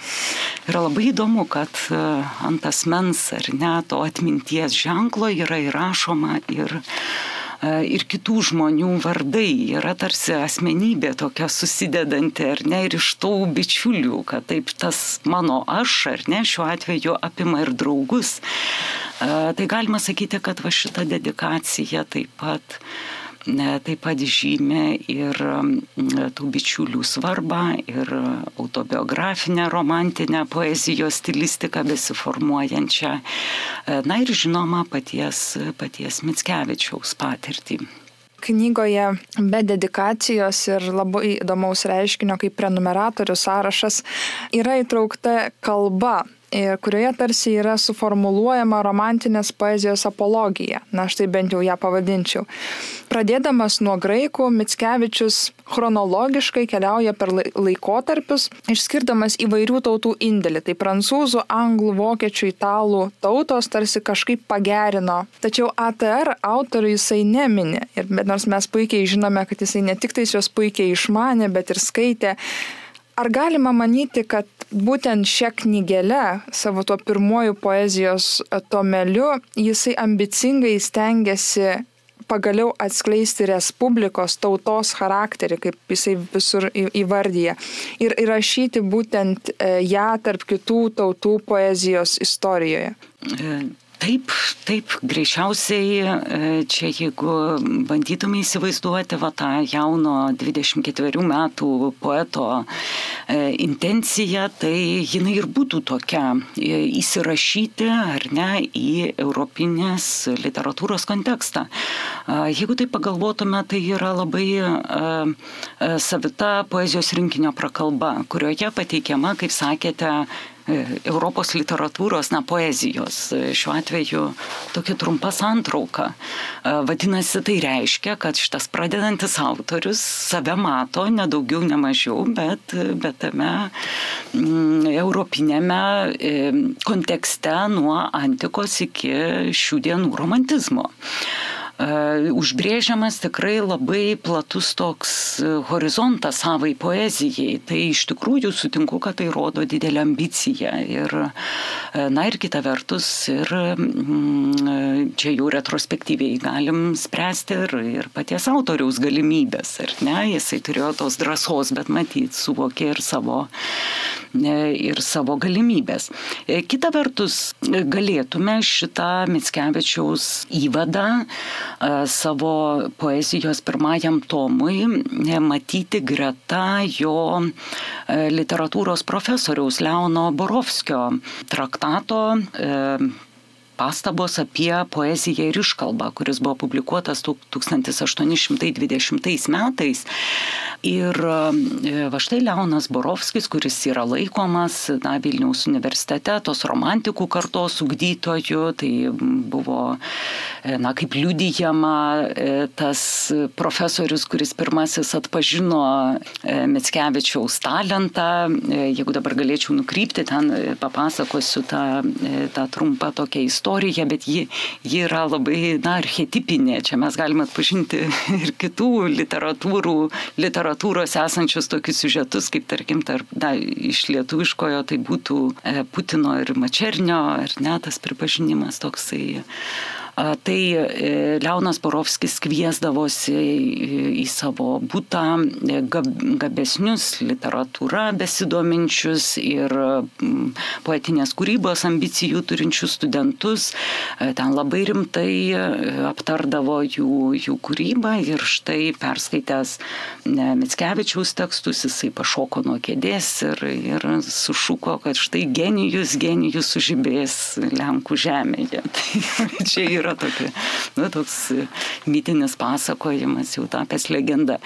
Yra labai įdomu, kad e, ant asmens ar ne to atminties ženklo yra įrašoma ir E, ir kitų žmonių vardai yra tarsi asmenybė tokia susidedanti, ar ne, ir iš tų bičiulių, kad taip tas mano aš, ar ne, šiuo atveju apima ir draugus. E, tai galima sakyti, kad va šita dedikacija taip pat taip pat žymė ir tų bičiulių svarbą, ir autobiografinę, romantinę poezijos stilistiką besiformuojančią, e, na ir žinoma paties, paties Mitskevičiaus patirtį. Knygoje be dedikacijos ir labai įdomaus reiškinio kaip prenumeratorių sąrašas yra įtraukta kalba kurioje tarsi yra suformuluojama romantinės poezijos apologija. Na, štai bent jau ją pavadinčiau. Pradėdamas nuo graikų, Mitskevičius chronologiškai keliauja per laikotarpius, išskirdamas įvairių tautų indėlį. Tai prancūzų, anglų, vokiečių, italų tautos tarsi kažkaip pagerino. Tačiau ATR autorių jisai nemini. Ir nors mes puikiai žinome, kad jisai ne tik tais juos puikiai išmanė, bet ir skaitė. Ar galima manyti, kad būtent šią knygelę, savo tuo pirmoju poezijos tomeliu, jisai ambicingai stengiasi pagaliau atskleisti Respublikos tautos charakterį, kaip jisai visur įvardyja, ir įrašyti būtent e, ją tarp kitų tautų poezijos istorijoje. E, Taip, taip, greičiausiai e, čia jeigu bandytume įsivaizduoti va, tą jauno 24 metų poeto e, intenciją, tai jinai ir būtų tokia e, įsirašyti ar ne į europinės literatūros kontekstą. Jeigu tai pagalvotume, tai yra labai savita poezijos rinkinio prakalba, kurioje pateikiama, kaip sakėte, E, Europos literatūros, na, poezijos. E, šiuo atveju tokia trumpa santrauka. E, vadinasi, tai reiškia, kad šitas pradedantis autorius save mato nedaugiau, ne mažiau, bet, bet tame mm, europinėme kontekste nuo antikos iki šių dienų romantizmo. E, užbrėžiamas tikrai labai platus toks e, horizontas savai poezijai. Tai iš tikrųjų sutinku, kad tai rodo didelę ambiciją. Ir, e, na ir kita vertus, ir mm, čia jau retrospektyviai galim spręsti ir, ir paties autoriaus galimybės. Ar ne, jisai turėjo tos drąsos, bet matyt, suvokė ir savo, ir savo galimybės. Kita vertus, galėtume šitą Mitskevičiaus įvadą savo poezijos pirmajam tomui matyti greta jo literatūros profesoriaus Leono Borovskio traktato pastabos apie poeziją ir iškalbą, kuris buvo publikuotas 1820 metais. Ir e, va štai Leonas Borovskis, kuris yra laikomas na, Vilniaus universitete, tos romantikų kartos ugdytojų, tai buvo, e, na, kaip liudyjama, e, tas profesorius, kuris pirmasis atpažino Mitskevičiaus talentą. Jeigu dabar galėčiau nukrypti, ten papasakosiu tą, tą trumpą tokią istoriją istorija, bet ji, ji yra labai, na, archetipinė. Čia mes galime atpažinti ir kitų literatūrų, literatūros esančius tokius siužetus, kaip tarkim, tarp, na, iš lietuviškojo tai būtų e, Putino ir Mačernio, ar ne, tas pripažinimas toksai Tai e, Leonas Borovskis kviesdavosi į savo būtą e, gabesnius literatūrą besidominčius ir poetinės kūrybos ambicijų turinčius studentus. E, ten labai rimtai aptardavo jų, jų kūrybą ir štai perskaitęs Mitskevičiaus tekstus jisai pašoko nuo kėdės ir, ir sušuko, kad štai genijus, genijus sužibės Lenkų žemėje. Tai čia yra yra tokia, nu, toks mytinis pasakojimas, jau tapęs legenda.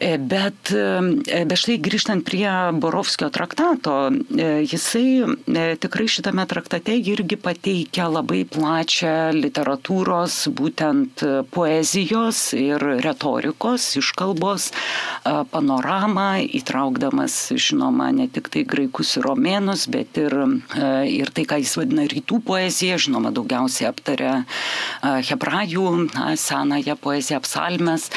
Bet, bet štai grįžtant prie Borovskio traktato, jisai tikrai šitame traktate irgi pateikia labai plačią literatūros, būtent poezijos ir retorikos, iškalbos panoramą, įtraukdamas, žinoma, ne tik tai graikus ir romėnus, bet ir, ir tai, ką jis vadina rytų poezija, žinoma, daugiausiai aptarė hebrajų, senąją poeziją, psalmes.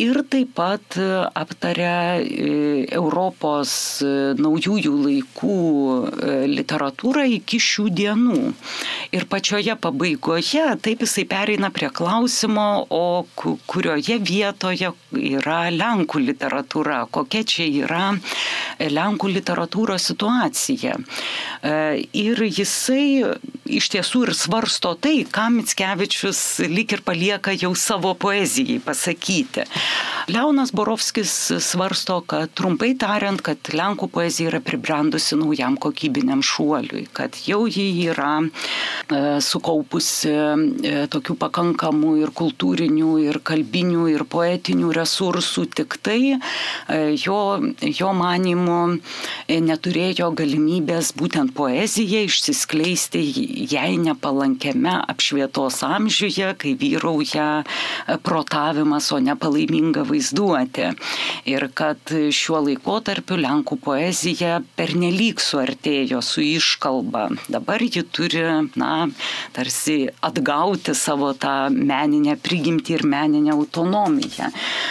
Ir taip pat aptarė e, Europos e, naujųjų laikų e, literatūrą iki šių dienų. Ir pačioje pabaigoje taip jisai pereina prie klausimo, o kurioje vietoje yra Lenkų literatūra, kokia čia yra Lenkų literatūros situacija. Ir jisai iš tiesų ir svarsto tai, ką Mitskevičius lik ir palieka jau savo poezijai pasakyti. Leonas Borovskis svarsto, kad trumpai tariant, kad Lenkų poezija yra pribrendusi naujam kokybiniam šuoliui, kad jau ji yra e, sukaupusi e, tokių pakankamų ir kultūrinių, ir kalbinių, ir poetinių resursų, tik tai e, jo, jo manimu neturėjo galimybės būtent poezija išsiskleisti jai nepalankiame apšvietos amžiuje, kai vyrauja protavimas, o ne palaiminga vaizduotė. Ir kad šiuo laikotarpiu Lenkų poezija pernelyg suartėjo su iškalba. Dabar ji turi, na, tarsi atgauti savo tą meninę prigimtį ir meninę autonomiją.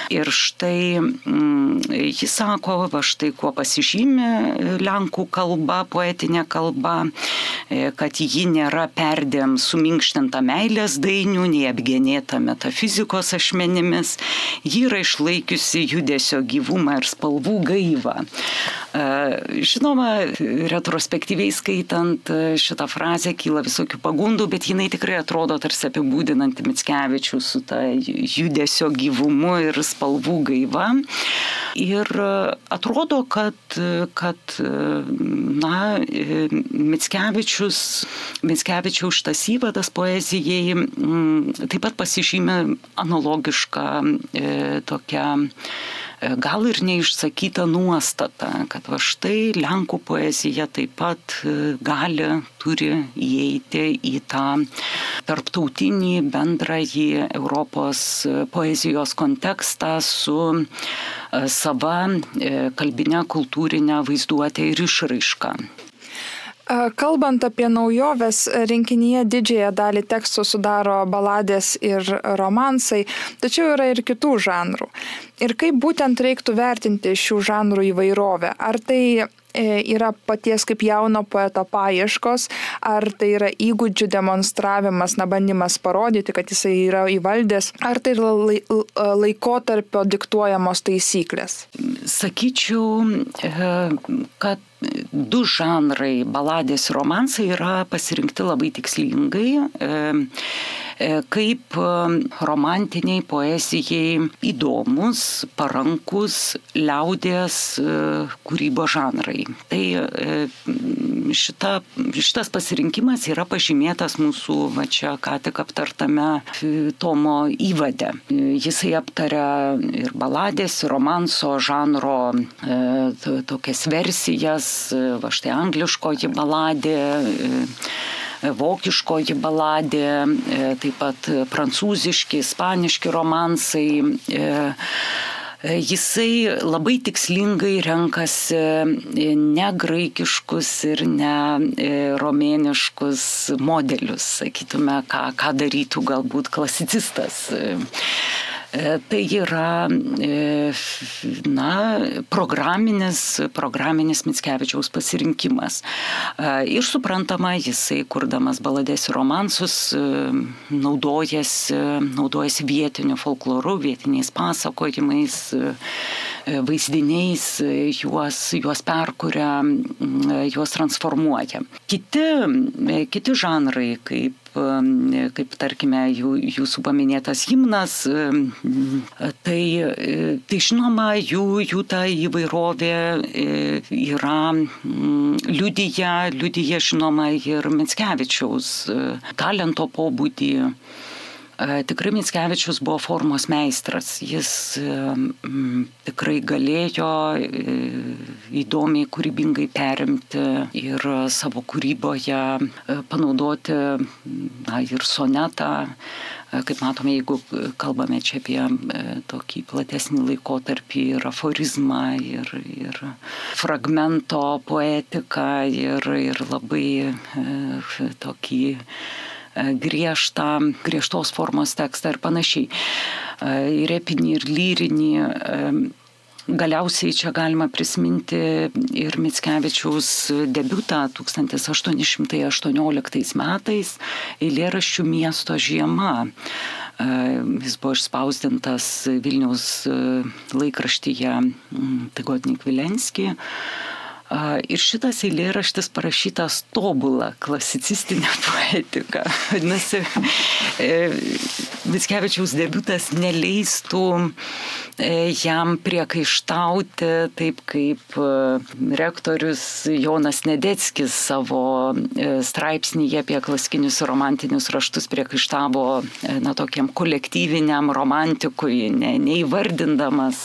Ir štai mm, jis sako, va štai kuo pasižymė Lenkų kalba, poetinė kalba, e, kad ji nėra perdėm suminkštinta meilės dainių, nei apgenėta metafizikos ašmenimis, ji yra išlaikiusi judesio gyvumą ir spalvų gaivą. E, žinoma, retrospektyviai skaitant e, šitą frazę kyla visokių pagundų, bet jinai tikrai atrodo tarsi apibūdinanti Mitskevičių su ta judesio gyvumu ir spalvų gaiva. Ir e, atrodo, kad, kad na, Mitskevičius, Mitskevičiaus šitas įvadas poezijai taip pat pasižymė analogišką e, gal ir neišsakyta nuostata, kad va štai Lenkų poezija taip pat e, gali, turi įeiti į tą tarptautinį bendrąjį Europos poezijos kontekstą su e, sava kalbinė kultūrinė vaizduotė ir išraiška. Kalbant apie naujoves, rinkinyje didžiąją dalį tekstų sudaro baladės ir romansai, tačiau yra ir kitų žanrų. Ir kaip būtent reiktų vertinti šių žanrų įvairovę? Ar tai E, yra paties kaip jauno poeto paieškos, ar tai yra įgūdžių demonstravimas, na, bandymas parodyti, kad jisai yra įvaldęs, ar tai yra laikotarpio diktuojamos taisyklės? Sakyčiau, e, kad du žanrai, baladės ir romansai, yra pasirinkti labai tikslingai e, kaip romantiniai poezijai įdomus, parankus liaudės kūrybos žanrai. Tai e, šita, šitas pasirinkimas yra pažymėtas mūsų va čia ką tik aptartame e, Tomo įvade. Jisai aptaria ir baladės, ir romanso žanro e, tokias versijas, va štai angliškoji baladė vokiškoji baladė, taip pat prancūziški, ispaniški romansai. E, jisai labai tikslingai renkasi e, ne graikiškus ir ne e, romėniškus modelius, sakytume, ką, ką darytų galbūt klasicistas. E, tai yra e, na, programinis, programinis Mitskevičiaus pasirinkimas. E, ir suprantama, jisai, kurdamas baladės ir romansus, naudojasi, naudojasi vietiniu folkloru, vietiniais pasakojimais, vaizdiniais, juos, juos perkuria, juos transformuoja. Kiti, kiti žanrai, kaip kaip tarkime jų, jūsų paminėtas himnas, tai, tai žinoma, jų, jų ta įvairovė e, yra liudyja, liudyja žinoma ir Mitskevičiaus e, talento pobūdį Tikrai Mitskevičius buvo formos meistras. Jis tikrai galėjo įdomiai, kūrybingai perimti ir savo kūryboje panaudoti na, ir sonetą kaip matome, jeigu kalbame čia apie tokį platesnį laikotarpį ir aforizmą, ir, ir fragmento poetiką, ir, ir labai tokį griežtą, griežtos formos tekstą ir panašiai. Ir epinį, ir lyrinį Galiausiai čia galima prisiminti ir Mitskevičiaus debutą 1818 metais eilėraščių miesto žiema. Jis buvo išspausdintas Vilniaus laikraštyje Tigodnik Vilenski. Ir šitas eilėraštis parašytas tobulą klasicistinę poetiką. Vadinasi, Mitskevičiaus debutas neleistų e, jam priekaištauti taip kaip e, rektorius Jonas Nedeckis savo e, straipsnėje apie klasikinius romantinius raštus priekaištavo na, tokiam kolektyviniam romantikui, ne, neįvardindamas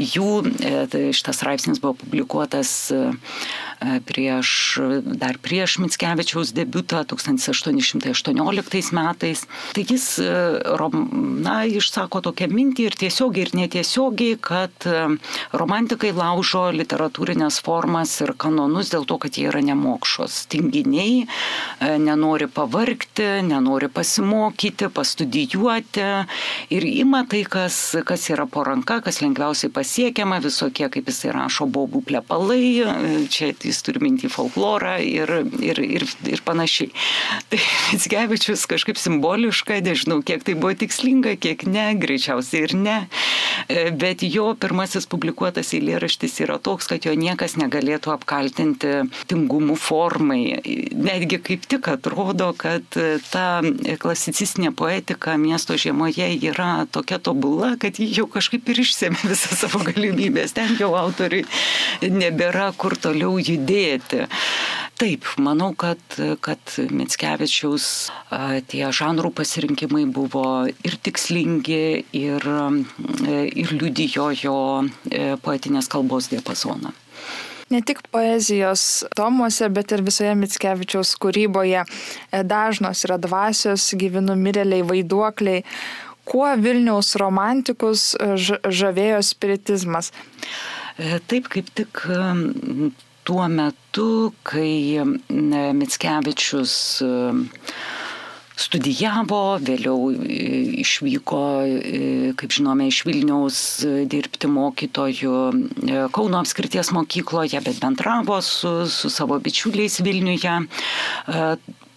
jų. Tai šitas straipsnis buvo publikuotas tas eh, prieš, dar prieš Mitskevičiaus debutą 1818 metais. Tai jis na, išsako tokią mintį ir tiesiogiai ir netiesiogiai, kad romantikai laužo literatūrinės formas ir kanonus dėl to, kad jie yra nemokšos. Tinginiai nenori pavarkti, nenori pasimokyti, pastudijuoti ir ima tai, kas, kas yra po ranka, kas lengviausiai pasiekiama, visokie, kaip jisai rašo, bobų plepalai, čia jis turi mintį folklorą ir, ir, ir, ir panašiai. Tai Mitskevičius kažkaip simboliškai, nežinau, kiek tai buvo tikslinga, kiek ne, greičiausiai ir ne. E, bet jo pirmasis publikuotas eilėraštis yra toks, kad jo niekas negalėtų apkaltinti tingumų formai. Netgi kaip tik atrodo, kad ta klasicistinė poetika miesto žiemoje yra tokia tobula, kad ji jau kažkaip ir išsėmė visą savo galimybės. Ten jau autoriui nebėra kur toliau judėti. Taip, manau, kad, kad Mitskevičiaus tie žanrų pasirinkimai buvo ir tikslingi, ir, ir liudijo jo e, poetinės kalbos diapazoną. Ne tik poezijos tomuose, bet ir visoje Mitskevičiaus kūryboje e, dažnos yra dvasios, gyvenu mirėliai, vaiduokliai. Kuo Vilniaus romantikus e, žavėjo spiritizmas? Taip kaip tik tuo metu, kai Mitskevičius e, studijavo, vėliau e, išvyko, e, kaip žinome, iš Vilniaus dirbti mokytojų Kauno apskrities mokykloje, bet bendravo su, su savo bičiuliais Vilniuje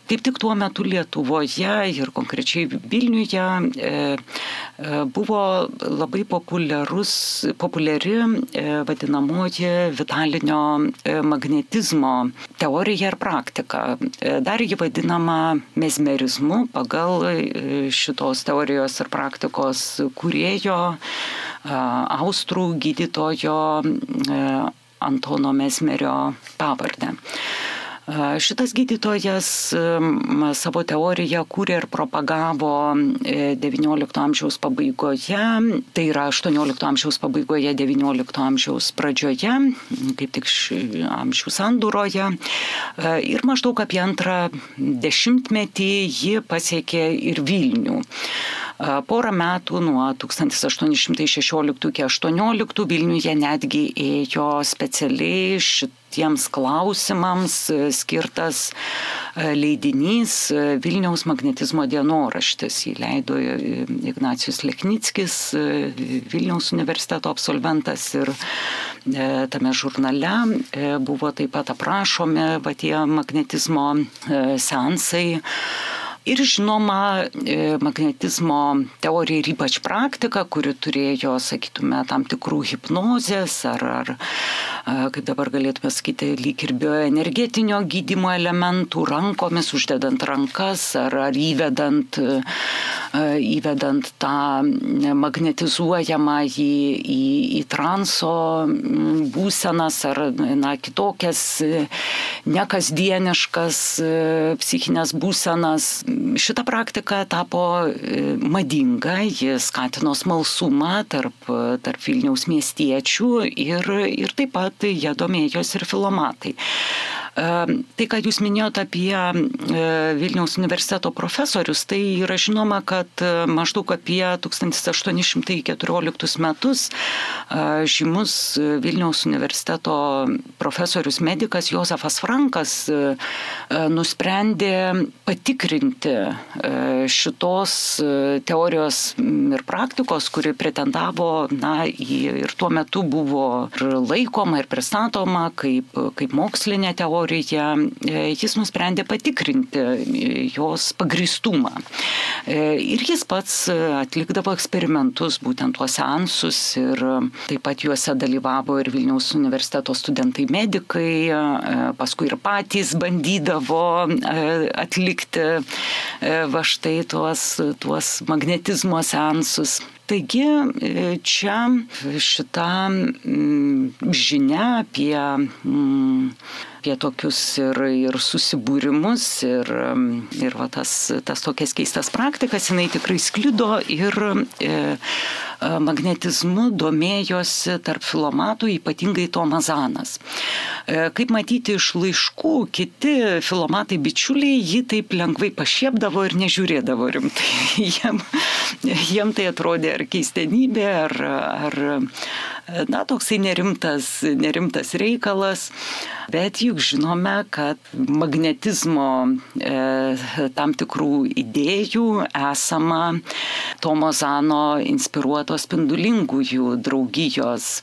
kaip tik tuo metu Lietuvoje ir konkrečiai Vilniuje e, e, buvo labai populiari e, vadinamoji vitalinio magnetizmo teorija ir praktika. Dar ji vadinama mesmerizmu pagal šitos teorijos ir praktikos kurėjo austrų gydytojo Antono Mesmerio pavardę. Šitas gydytojas savo teoriją kūrė ir propagavo XIX e, amžiaus pabaigoje, tai yra XVIII amžiaus pabaigoje, XIX amžiaus pradžioje, kaip tik amžių sandūroje. Ir maždaug apie antrą dešimtmetį ji pasiekė ir Vilnių. Porą metų nuo 1816 iki 18 Vilniuje netgi ėjo specialiai šitiems klausimams skirtas leidinys Vilniaus magnetizmo dienoraštis. Jį leido Ignacijus Leknickis, Vilniaus universiteto absolventas ir tame žurnale buvo taip pat aprašomi va, tie magnetizmo sensai Ir žinoma, e, magnetizmo teorija ir ypač praktika, kuri turėjo, sakytume, tam tikrų hipnozės ar, ar, kaip dabar galėtume sakyti, lyg ir bioenergetinio gydimo elementų rankomis, uždedant rankas ar, ar įvedant, įvedant tą magnetizuojamą į, į, į transo būsenas ar na, kitokias nekasdieniškas psichinės būsenas. Šita praktika tapo madinga, ji skatino smalsumą tarp, tarp Vilniaus miestiečių ir, ir taip pat jie domėjosi ir filomatai. Tai, ką jūs minėjote apie e, Vilniaus universiteto profesorius, tai yra žinoma, kad e, maždaug apie 1814 metus e, žymus Vilniaus universiteto profesorius medikas Josefas Frankas nusprendė patikrinti šitos teorijos ir praktikos, kuri pretendavo, na, ir tuo metu buvo ir laikoma, ir pristatoma kaip, kaip mokslinė teorija istoriją, e, jis nusprendė patikrinti e, jos pagristumą. E, ir jis pats atlikdavo eksperimentus, būtent tuos seansus ir taip pat juose dalyvavo ir Vilniaus universiteto studentai medikai, paskui ir patys bandydavo atlikti va štai tuos, tuos magnetizmo seansus. Taigi čia šita žinia apie apie tokius ir, ir susibūrimus, ir, ir va, tas, tas tokias keistas praktikas, jinai tikrai sklido ir e, magnetizmu domėjosi tarp filomatų, ypatingai Tomazanas. E, kaip matyti iš laiškų, kiti filomatai bičiuliai jį taip lengvai pašiepdavo ir nežiūrėdavo rimtai. Jiem, jiem tai atrodė ar keistenybė, ar, ar na, toksai nerimtas, nerimtas reikalas. Bet juk žinome, kad magnetizmo e, tam tikrų idėjų esama Tomo Zano inspiruotos spindulingųjų draugijos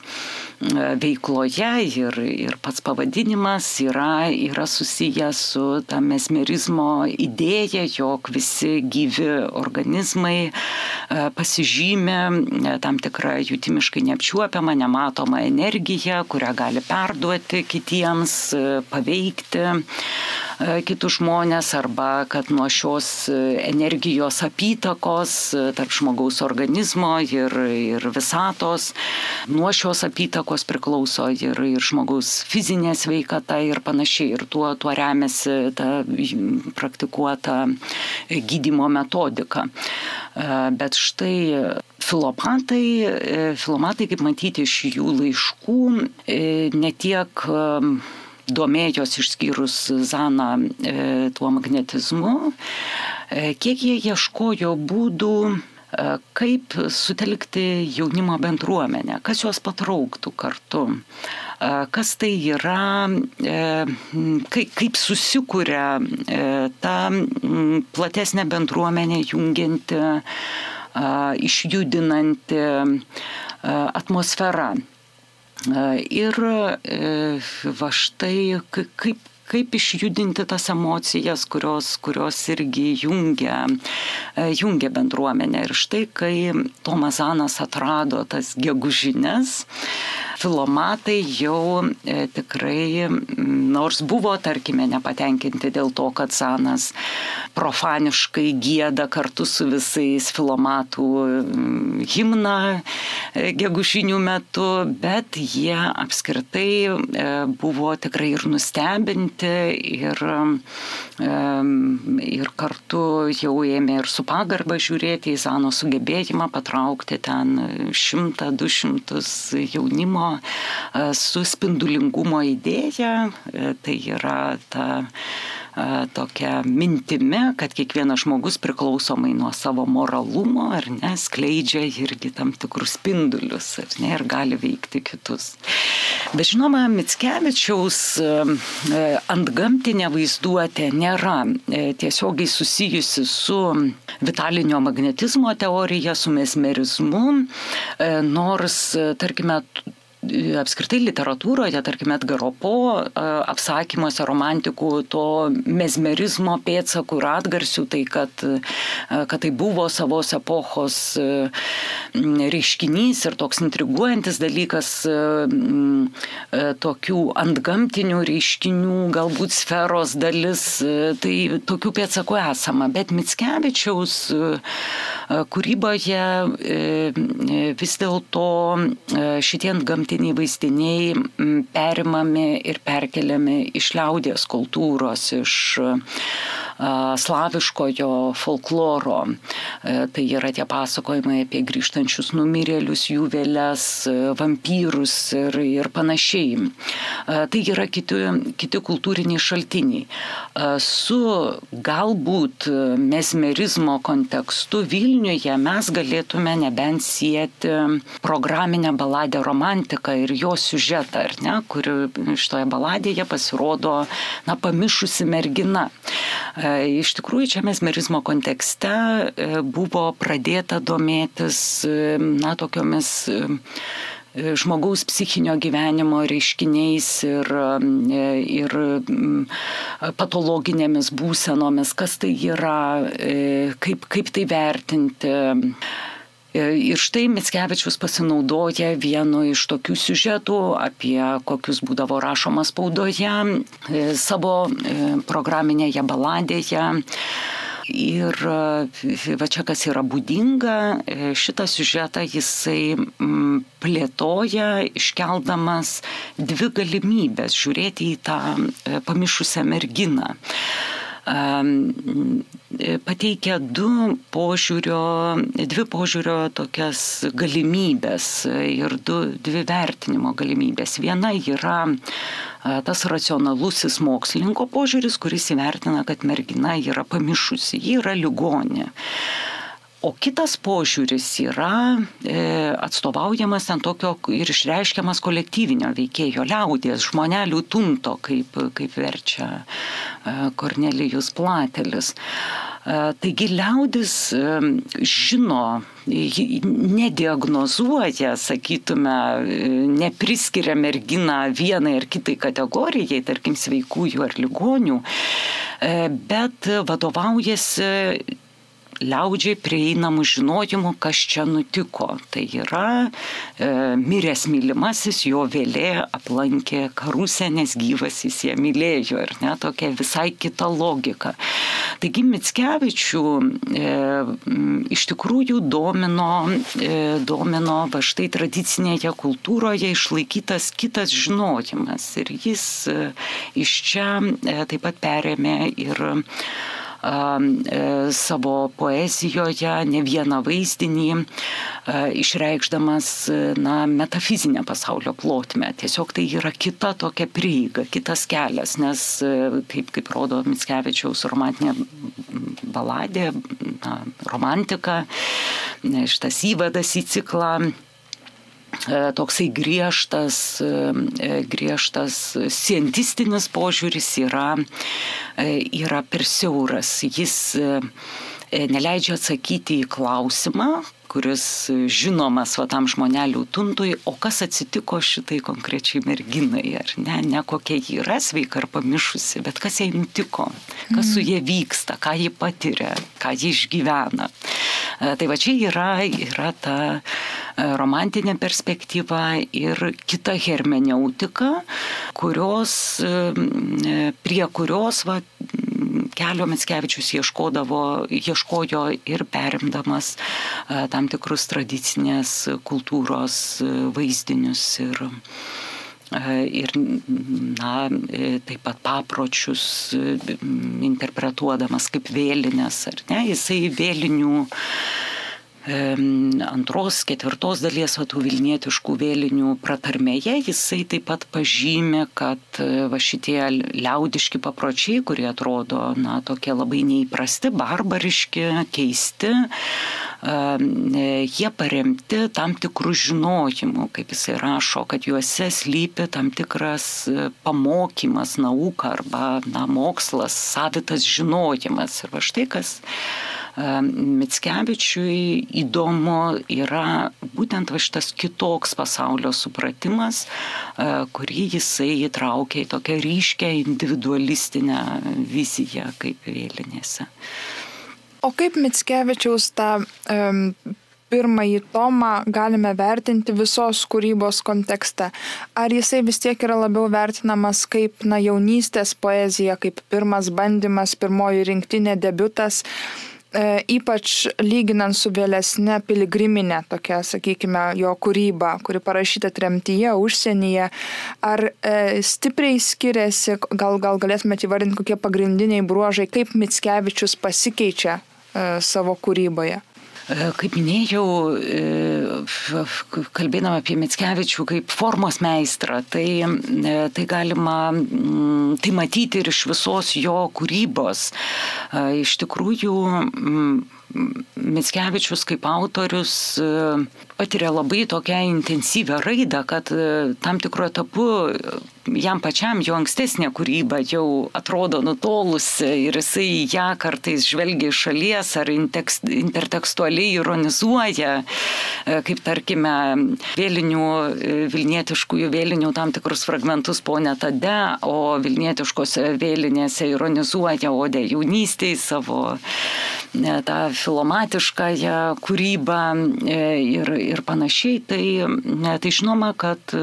veikloje ir, ir pats pavadinimas yra, yra susijęs su ta mesmerizmo idėja, jog visi gyvi organizmai e, pasižymė e, tam tikrą jutimiškai neapčiuopiamą, nematomą energiją, kurią gali perduoti kitiems E, paveikti kitus žmonės arba kad nuo šios energijos apytakos tarp žmogaus organizmo ir, ir visatos, nuo šios apytakos priklauso ir, ir žmogaus fizinė sveikata ir panašiai. Ir tuo, tuo remiasi ta praktikuota gydimo metodika. Bet štai filomatai, filomatai, kaip matyti iš jų laiškų, ne tiek domėjos išskyrus Zaną e, tuo magnetizmu, e, kiek jie ieškojo būdų, e, kaip sutelkti jaunimo bendruomenę, kas juos patrauktų kartu, kas tai yra, kaip, kaip susikūrė ta platesnė bendruomenė jungianti, išjudinanti atmosfera. Ir e, va štai kaip kaip išjudinti tas emocijas, kurios, kurios irgi jungia, e, jungia bendruomenę. Ir štai, kai Tomas Zanas atrado tas gegužinės, filomatai jau e, tikrai, nors buvo, tarkime, nepatenkinti dėl to, kad Zanas profaniškai gėda kartu su visais filomatų himną e, gegužinių metu, bet jie apskritai buvo tikrai ir nustebinti ir, ir kartu jau ėmė ir su pagarba žiūrėti į Zano sugebėjimą patraukti ten šimtą, du šimtus jaunimo E, su spindulingumo idėja, e, tai yra ta tokia mintimi, kad kiekvienas žmogus priklausomai nuo savo moralumo ar ne, skleidžia irgi tam tikrus spindulius ar ne, ir gali veikti kitus. Bet žinoma, Mitskevičiaus ant gamtinė vaizduotė nėra tiesiogiai susijusi su vitalinio magnetizmo teorija, su mesmerizmu, nors, tarkime, apskritai literatūroje, tarkime, Edgaro Po apsakymuose romantikų to mesmerizmo pėdsakų ir atgarsių, tai kad, kad tai buvo savos epochos reiškinys ir toks intriguojantis dalykas tokių antgamtinių reiškinių, galbūt sferos dalis, tai tokių pėdsakų esama, bet Mitskevičiaus kūryboje vis dėlto šitie antgamtiniai vaizdiniai perimami ir perkeliami iš liaudės kultūros, iš slaviškojo folkloro. E, tai yra tie pasakojimai apie grįžtančius numirėlius, jų vėlės, e, vampyrus ir, ir panašiai. E, tai yra kiti, kiti kultūriniai šaltiniai. Su galbūt mesmerizmo kontekstu Vilniuje mes galėtume nebent sieti programinę baladę romantiką ir jos siužetą, ar ne, kuri šitoje baladėje pasirodo, na, pamišusi mergina. E, iš tikrųjų, čia mesmerizmo kontekste e, buvo pradėta domėtis, e, na, tokiomis žmogaus psichinio gyvenimo reiškiniais ir, ir patologinėmis būsenomis, kas tai yra, kaip, kaip tai vertinti. Ir štai Mitskevičius pasinaudoja vienu iš tokių siužetų, apie kokius būdavo rašoma spaudoje, e, savo e, programinėje baladėje. Ir e, va čia kas yra būdinga, šitą siužetą jisai plėtoja, iškeldamas dvi galimybės žiūrėti į tą pamišusią merginą pateikia du požiūrio, dvi požiūrio tokias galimybės ir du, dvi vertinimo galimybės. Viena yra tas racionalusis mokslininko požiūris, kuris įvertina, kad mergina yra pamišusi, ji yra ligonė. O kitas požiūris yra e, atstovaujamas ten tokio ir išreiškiamas kolektyvinio veikėjo liaudės, žmonelių tunto, kaip, kaip verčia e, Kornelijus Platelis. E, taigi liaudis e, žino, nediagnozuoja, sakytume, e, nepriskiria merginą vienai ar kitai kategorijai, tarkim, sveikųjų ar ligonių, e, bet vadovaujasi liaudžiai prieinamų žinojimų, kas čia nutiko. Tai yra e, miręs mylimasis, jo vėlė aplankė karusę, nes gyvas jis ją mylėjo ir ne, tokia visai kita logika. Taigi Mitskevičių e, iš tikrųjų domino, e, domino va štai tradicinėje kultūroje išlaikytas kitas žinojimas ir jis e, iš čia e, taip pat perėmė ir E, savo poezijoje ne vieną vaizdinį, išreikšdamas na, metafizinę pasaulio plotmę. Tiesiog tai yra kita tokia prieiga, kitas kelias, nes kaip, kaip rodo Mitskevičiaus romantinė baladė, na, romantika, šitas įvadas į ciklą E, toksai griežtas, e, e, griežtas scientistinis požiūris yra, yra per siauras. Jis neleidžia atsakyti į klausimą, kuris žinomas va tam žmonelių tuntui, o kas atsitiko šitai konkrečiai merginai, ar ne, ne kokia ji yra sveika ar pamišusi, bet kas jai nutiko, kas su jie vyksta, ką ji patiria, ką ji išgyvena. Tai va čia yra, yra ta romantinė perspektyva ir kita hermeneutika, kurios, prie kurios va, kelio Mitskevičius ieškodavo, ieškojo ir perimdamas tam tikrus tradicinės kultūros vaizdinius ir ir na, taip pat papročius interpretuodamas kaip vėlinės, ar ne, jisai vėlinių antros, ketvirtos dalies vatų Vilnietiškų vėlinių pratarmėje jisai taip pat pažymė, kad e, va šitie liaudiški papročiai, kurie atrodo, na, tokie labai neįprasti, barbariški, keisti, jie paremti tam tikrų žinojimų, kaip jisai rašo, kad juose slypi tam tikras e, pamokymas, nauka arba na, mokslas, savitas žinojimas. Ir va štai kas Mitskevičiui įdomu yra būtent va šitas kitoks pasaulio supratimas, kurį jisai įtraukė į tokią ryškę individualistinę viziją kaip vėlinėse. O kaip Mitskevičiaus tą um, pirmąjį tomą galime vertinti visos kūrybos kontekste? Ar jisai vis tiek yra labiau vertinamas kaip na, jaunystės poezija, kaip pirmas bandymas, pirmoji rinktinė, debutas? E, ypač lyginant su vėlesnė piligriminė, tokia, sakykime, jo kūryba, kuri parašyta tremtyje, užsienyje, ar e, stipriai skiriasi, gal, gal galėtumėte įvardinti, kokie pagrindiniai bruožai, kaip Mitskevičius pasikeičia e, savo kūryboje? E, kaip minėjau, e, kalbėdama apie Mitskevičių kaip formos meistrą, tai, e, tai galima mm, tai matyti ir iš visos jo kūrybos. Iš tikrųjų, mm, Mitskevičius kaip autorius patiria labai tokią intensyvę raidą, kad tam tikru etapu jam pačiam jo ankstesnė kūryba jau atrodo nutolusi ir jisai ją kartais žvelgia iš šalies ar intertekstualiai ironizuoja, e, kaip tarkime vėlinių, e, vilnietiškųjų vėlinių tam tikrus fragmentus po netade, o vilnietiškose vėlinėse ironizuoja odė jaunystėje savo e, tą filomatiškąją kūrybą ir, ir panašiai. Tai, tai žinoma, kad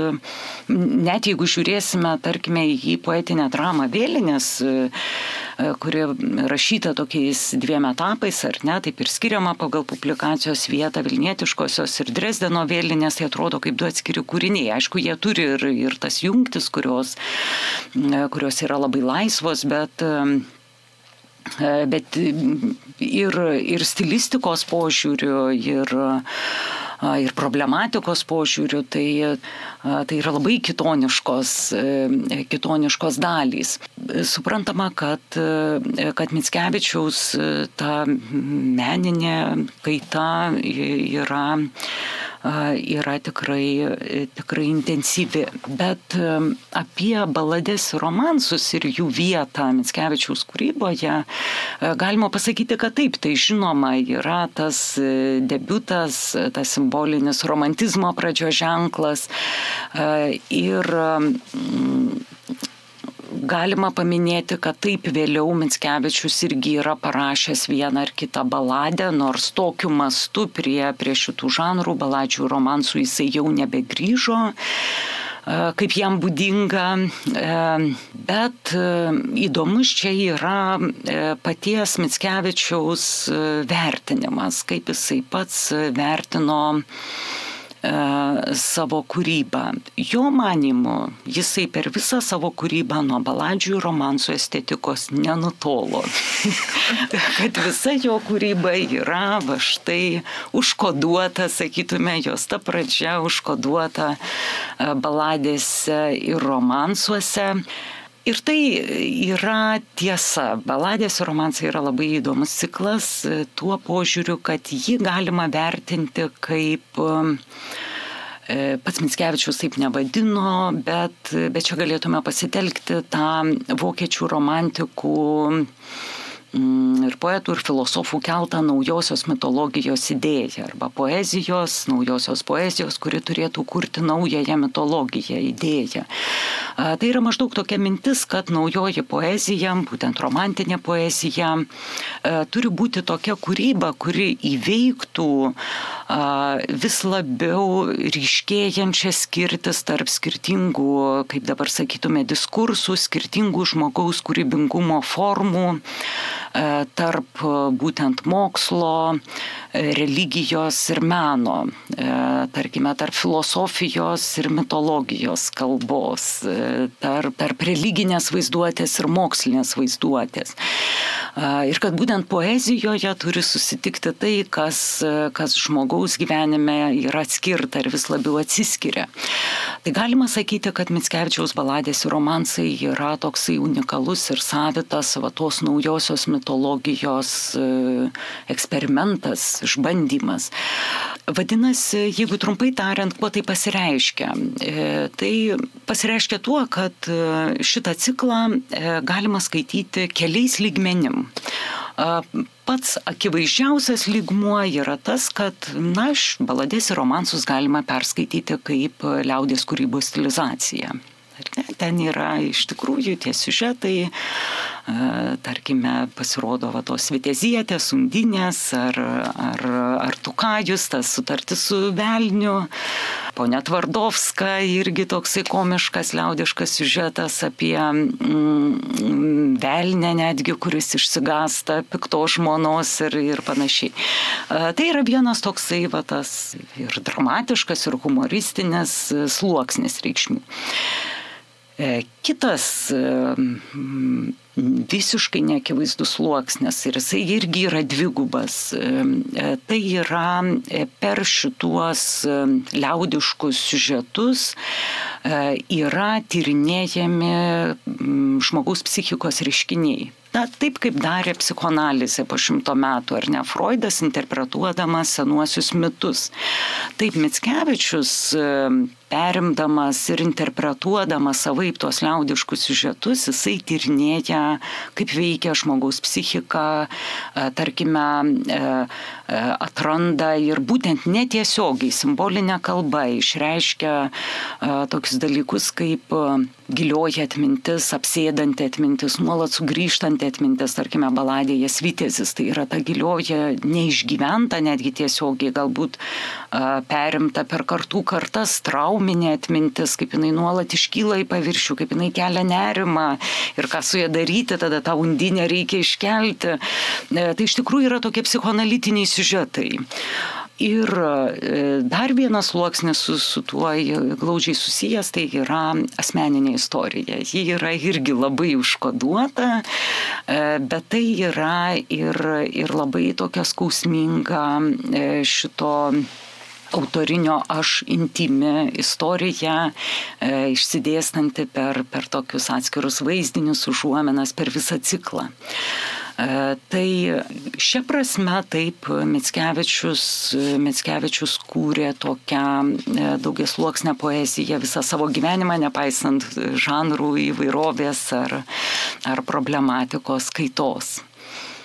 net jeigu žiūrėsime tarkime, į poetinę dramą Vėlinės, e, e, kuri rašyta tokiais dviem etapais, ar ne, taip ir skiriama pagal publikacijos vietą Vilnietiškosios ir Dresdeno Vėlinės, tai atrodo kaip du atskiri kūriniai. Aišku, jie turi ir, ir tas jungtis, kurios, e, kurios yra labai laisvos, bet bet ir, ir stilistikos požiūriu, ir ir problematikos požiūrių, tai, tai yra labai kitoniškos, e, kitoniškos dalys. Suprantama, kad, kad Mitskevičiaus e, ta meninė kaita yra yra tikrai, tikrai intensyvi. Bet apie baladės romansus ir jų vietą Mitskevičiaus kūryboje galima pasakyti, kad taip, tai žinoma yra tas e, debutas, tas simbolinis romantizmo pradžios ženklas. Ir galima paminėti, kad taip vėliau Mitskevičius irgi yra parašęs vieną ar kitą baladę, nors tokiu mastu prie, prie šitų žanrų, baladžių romansų jisai jau nebegrįžo e, kaip jam būdinga, e, bet e, įdomus čia yra paties Mitskevičiaus vertinimas, kaip jisai pats vertino savo kūrybą. Jo manimu, jisai per visą savo kūrybą nuo baladžių romansų estetikos nenutolo. kad visa jo kūryba yra va štai užkoduota, sakytume, jos ta pradžia užkoduota e, baladėse ir romansuose. Ir tai yra tiesa. Baladės ir romansai yra labai įdomus ciklas e, tuo požiūriu, kad jį galima vertinti kaip e, Pats Mitskevičius taip nevadino, bet, bet čia galėtume pasitelkti tą vokiečių romantikų Mm, ir poetų, ir filosofų keltą naujosios mitologijos idėją arba poezijos, naujosios poezijos, kuri turėtų kurti naująją mitologiją, idėją. Tai yra maždaug tokia mintis, kad naujoji poezija, būtent romantinė poezija, turi būti tokia kūryba, kuri įveiktų vis labiau ryškėjančias skirtis tarp skirtingų, kaip dabar sakytume, diskursų, skirtingų žmogaus kūrybingumo formų tarp e, būtent mokslo, e, religijos ir meno, tarkime, tarp filosofijos ir mitologijos kalbos, tarp, tarp religinės vaizduotės ir mokslinės vaizduotės. Ir kad būtent poezijoje turi susitikti tai, kas, kas žmogaus gyvenime yra atskirta ir vis labiau atsiskiria. Tai galima sakyti, kad Mitskevičiaus baladės ir romansai yra toksai unikalus ir savitas va tos naujosios mitologijos mitologijos e, eksperimentas, išbandymas. Vadinasi, jeigu trumpai tariant, kuo tai pasireiškia? E, tai pasireiškia tuo, kad e, šitą ciklą galima skaityti keliais lygmenim. Pats akivaizdžiausias lygmuo yra tas, kad, na, baladės ir romansus galima perskaityti kaip liaudės kūrybos stilizacija. Ten yra iš tikrųjų tie siužetai, tarkime, pasirodo va, tos Vitezietės, Undinės ar, ar, ar Tukajus, tas sutartis su Velniu, ponia Tvardovska, irgi toksai komiškas, liaudiškas siužetas apie mm, Velnę netgi, kuris išsigasta pikto žmonos ir, ir panašiai. Tai yra vienas toksai va, tas ir dramatiškas, ir humoristinis sluoksnis reikšmių. E, kitas e, visiškai neakivaizdus sluoksnis ir jisai irgi yra dvigubas. E, tai yra per šituos liaudiškus siužetus yra tyrinėjami žmogaus psichikos reiškiniai. Na, taip kaip darė psichoanalizė po šimto metų, ar ne, Freudas interpretuodamas senuosius mitus. Taip Mitskevičius perimdamas ir interpretuodamas savaip tuos liaudiškus siužetus, jisai tyrinėja, kaip veikia žmogaus psichika, e, tarkime, e, e, atranda ir būtent netiesiogiai simbolinė kalba išreiškia tokius dalykus kaip gilioji atmintis, apsėdanti atmintis, nuolat sugrįžtanti atmintis, tarkime, baladėje svitėsis, tai yra ta gilioji neišgyventa, netgi tiesiogiai galbūt perimta per kartų kartas trauminė atmintis, kaip jinai nuolat iškyla į paviršių, kaip jinai kelia nerimą ir ką su ja daryti, tada tą undinę reikia iškelti. E, tai iš tikrųjų yra tokie psichoanalitiniai siužetai. Ir e, dar vienas sluoksnis su, su tuo glaudžiai susijęs, tai yra asmeninė istorija. Ji yra irgi labai užkoduota, e, bet tai yra ir, ir labai tokia skausminga šito autorinio aš intimi istorija, e, išsidėstanti per, per tokius atskirus vaizdinius, užuomenas, per visą ciklą. E, tai šia prasme taip Mitskevičius, Mitskevičius kūrė tokią e, daugias luoksnę poeziją visą savo gyvenimą, nepaisant žanrų įvairovės ar, ar problematikos kaitos.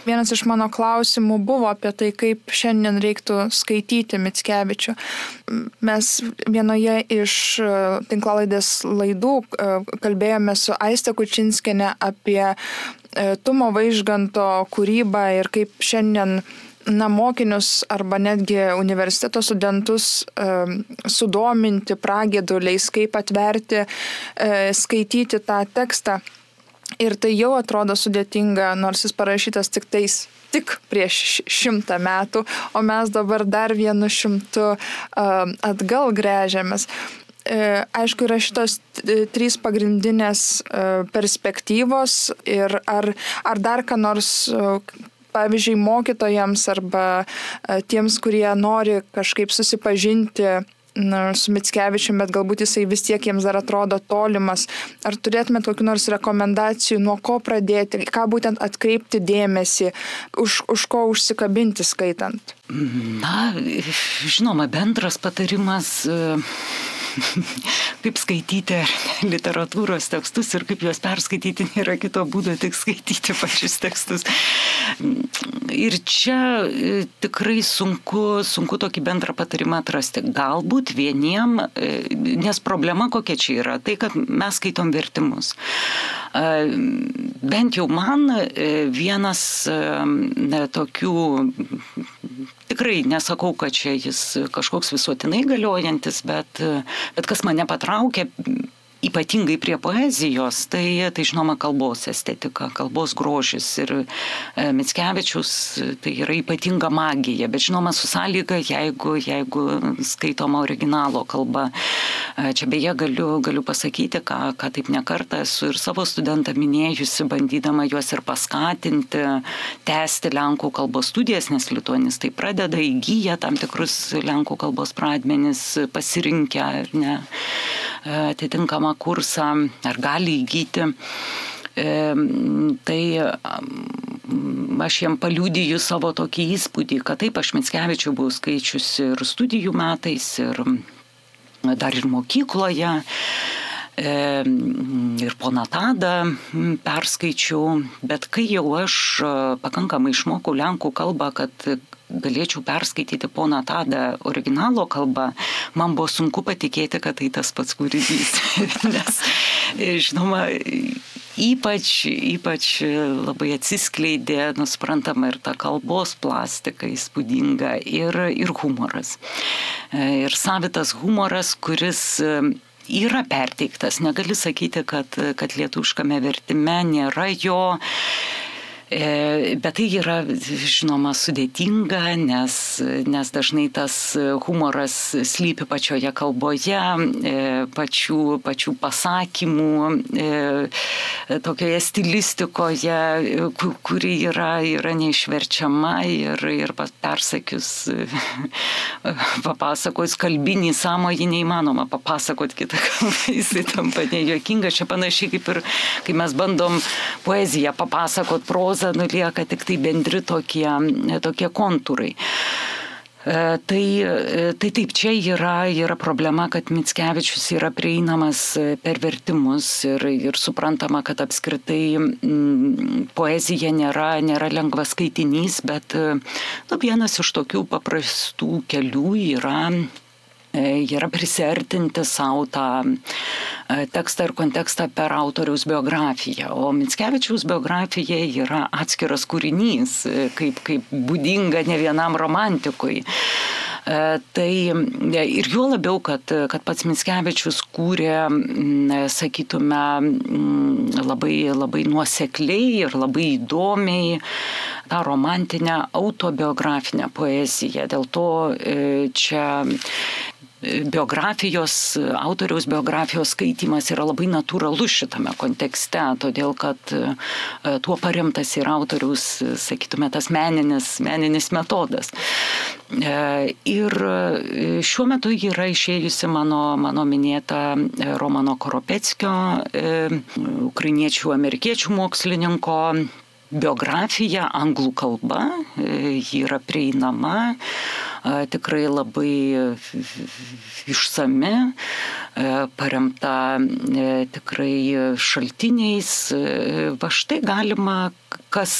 Vienas iš mano klausimų buvo apie tai, kaip šiandien reiktų skaityti Mitskevičių. Mes vienoje iš e, tinklalaidės laidų e, kalbėjome su Aiste Kučinskinė apie e, Tumo Vaižganto kūrybą ir kaip šiandien na, mokinius arba netgi universiteto studentus e, sudominti pragėduliais, kaip atverti, e, skaityti tą tekstą. Ir tai jau atrodo sudėtinga, nors jis parašytas tik tais tik prieš šimtą metų, o mes dabar dar vienu šimtu atgal grežiamės. Uh, aišku, yra šitos trys pagrindinės uh, perspektyvos ir ar, ar dar ką nors uh, pavyzdžiui, mokytojams arba tiems, kurie nori kažkaip susipažinti na, su Mitskevičiu, bet galbūt jisai vis tiek jiems dar atrodo tolimas. Ar turėtumėt kokiu nors rekomendacijų, nuo ko pradėti, ką būtent atkreipti dėmesį, už, už ko užsikabinti skaitant? Na, žinoma, bendras patarimas. Uh kaip skaityti literatūros tekstus ir kaip juos perskaityti, nėra kito būdo tik skaityti pačius tekstus. Ir čia e, tikrai sunku, sunku tokį bendrą patarimą atrasti. Galbūt vieniem, e, nes problema kokia čia yra, tai kad mes skaitom vertimus. Bent jau man e, vienas tokių tikrai nesakau, kad čia jis kažkoks visuotinai galiojantis, bet, bet kas mane patraukė ypatingai prie poezijos, tai, tai žinoma kalbos estetika, kalbos grožis ir e, Mitskevičius tai yra ypatinga magija, bet žinoma su sąlyga, jeigu, jeigu skaitoma originalo kalba. E, čia beje galiu, galiu pasakyti, ką, ką taip nekartą esu ir savo studentą minėjusi, bandydama juos ir paskatinti, tęsti lenkų kalbos studijas, nes lituanis tai pradeda, įgyja tam tikrus lenkų kalbos pradmenis, pasirinkę ar ne E, atitinkamą kursą ar gali įgyti. Tai aš jam paliudyju savo tokį įspūdį, kad taip aš Mitskevičių buvau skaičiusi ir studijų metais, ir dar ir mokykloje. Ir poną Tadą perskaičiau, bet kai jau aš pakankamai išmokau lenkų kalbą, kad galėčiau perskaityti poną Tadą originalo kalbą, man buvo sunku patikėti, kad tai tas pats kūrinys. Nes, žinoma, ypač, ypač labai atsiskleidė, nusprantama, ir ta kalbos plastika įspūdinga, ir, ir humoras. Ir savitas humoras, kuris yra perteiktas. Negali sakyti, kad, kad lietuškame vertime nėra jo bet tai yra, žinoma, sudėtinga, nes, nes dažnai tas humoras slypi pačioje kalboje, e, pačių, pačių pasakymų, e, tokioje stilistikoje, kuri yra, yra neišverčiama ir, ir persakius, papasakojus kalbinį sąmojį neįmanoma papasakoti kitą kalbą, jisai tampa nejuokinga. Čia panašiai kaip ir, kai mes bandom poeziją papasakot prozą proza nulieka tik tai bendri tokie, tokie kontūrai. E, tai, e, tai taip, čia yra, yra problema, kad Mitskevičius yra prieinamas per vertimus ir, ir suprantama, kad apskritai m, poezija nėra, nėra lengvas skaitinys, bet nu, vienas iš tokių paprastų kelių yra E, yra prisartinti savo tą e, tekstą ir kontekstą per autoriaus biografiją. O Mitskevičiaus biografija yra atskiras kūrinys, e, kaip, kaip būdinga ne vienam romantikui. Tai ir juo labiau, kad, kad pats Mitskevičius kūrė, sakytume, labai, labai nuosekliai ir labai įdomiai tą romantinę autobiografinę poeziją. Dėl to čia biografijos, autoriaus biografijos skaitimas yra labai natūralus šitame kontekste, todėl kad e, tuo paremtas yra autoriaus, sakytume, tas meninis, meninis metodas. E, ir e, šiuo metu yra išėjusi mano, mano minėta Romano Koropeckio, ukrainiečių, amerikiečių mokslininko biografija anglų kalba, ji yra prieinama tikrai labai išsami, paremta tikrai šaltiniais. Va štai galima, kas,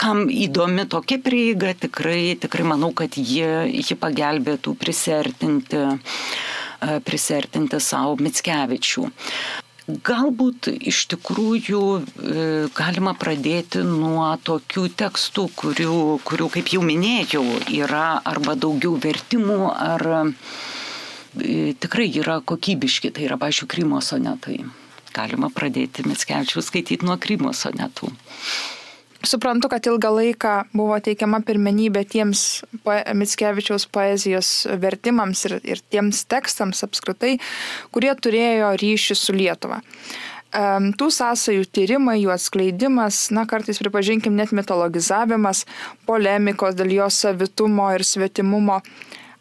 kam įdomi tokia prieiga, tikrai, tikrai manau, kad ji, ji pagelbėtų prisertinti prisertinti savo Mitskevičių. Galbūt iš tikrųjų e, galima pradėti nuo tokių tekstų, kurių, kurių kaip jau minėjau, yra arba daugiau vertimų, ar e, tikrai yra kokybiški, tai yra, pažiūrėjau, Krymo sonetai. Galima pradėti Mitskevičių skaityti nuo Krymo sonetų. Suprantu, kad ilgą laiką buvo teikiama pirmenybė tiems Mitskevičiaus poezijos vertimams ir, ir tiems tekstams apskritai, kurie turėjo ryšį su Lietuva. Tų sąsajų tyrimai, jų atskleidimas, na kartais pripažinkim net mitologizavimas, polemikos dėl jos savitumo ir svetimumo.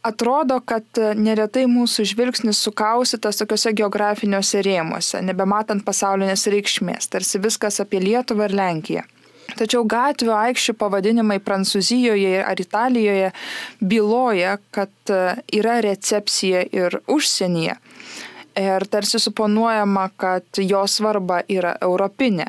Atrodo, kad neretai mūsų žvilgsnis sukausitas tokiuose geografiniuose rėmuose, nebematant pasaulinės reikšmės, tarsi viskas apie Lietuvą ir Lenkiją. Tačiau gatvių aikščių pavadinimai Prancūzijoje ar Italijoje byloja, kad e, yra recepcija ir užsienyje. Ir tarsi suponuojama, kad jo svarba yra europinė.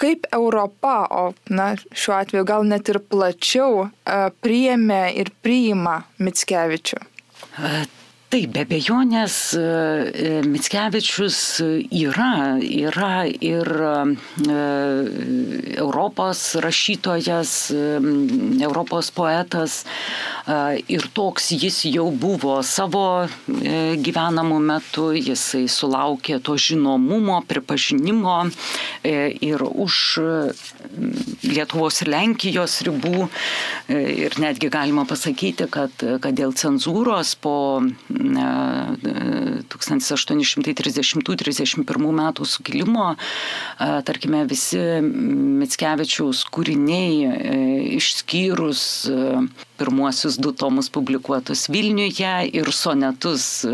Kaip Europa, o na, šiuo atveju gal net ir plačiau, e, priėmė ir priima Mitskevičių? E, Taip, be bejonės e, Mitskevičius yra, yra ir e, Europos rašytojas, e, Europos poetas ir toks jis jau buvo savo gyvenamų metu, jisai sulaukė to žinomumo, pripažinimo ir už Lietuvos ir Lenkijos ribų ir netgi galima pasakyti, kad, kad dėl cenzūros po 1830-31 metų sukilimo, tarkime, visi Mitskevičiaus kūriniai e, išskyrus e, pirmuosius du tomus publikuotus Vilniuje ir sonetus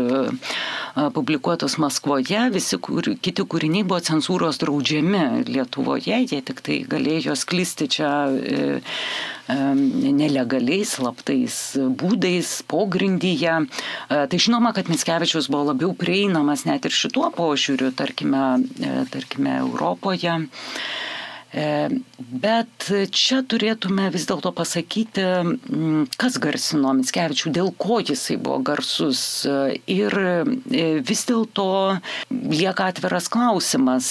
publikuotos Maskvoje, visi kur, kiti kūriniai buvo cenzūros draudžiami Lietuvoje, jie tik tai galėjo sklisti čia e, e, nelegaliais, slaptais būdais, pogrindyje. E, tai žinoma, kad Mitskevičius buvo labiau prieinamas net ir šituo požiūriu, tarkime, tarkime Europoje. E, bet čia turėtume vis dėlto pasakyti, kas garsino Mitskevičių, dėl ko jisai buvo garsus. Ir e, vis dėlto lieka atviras klausimas,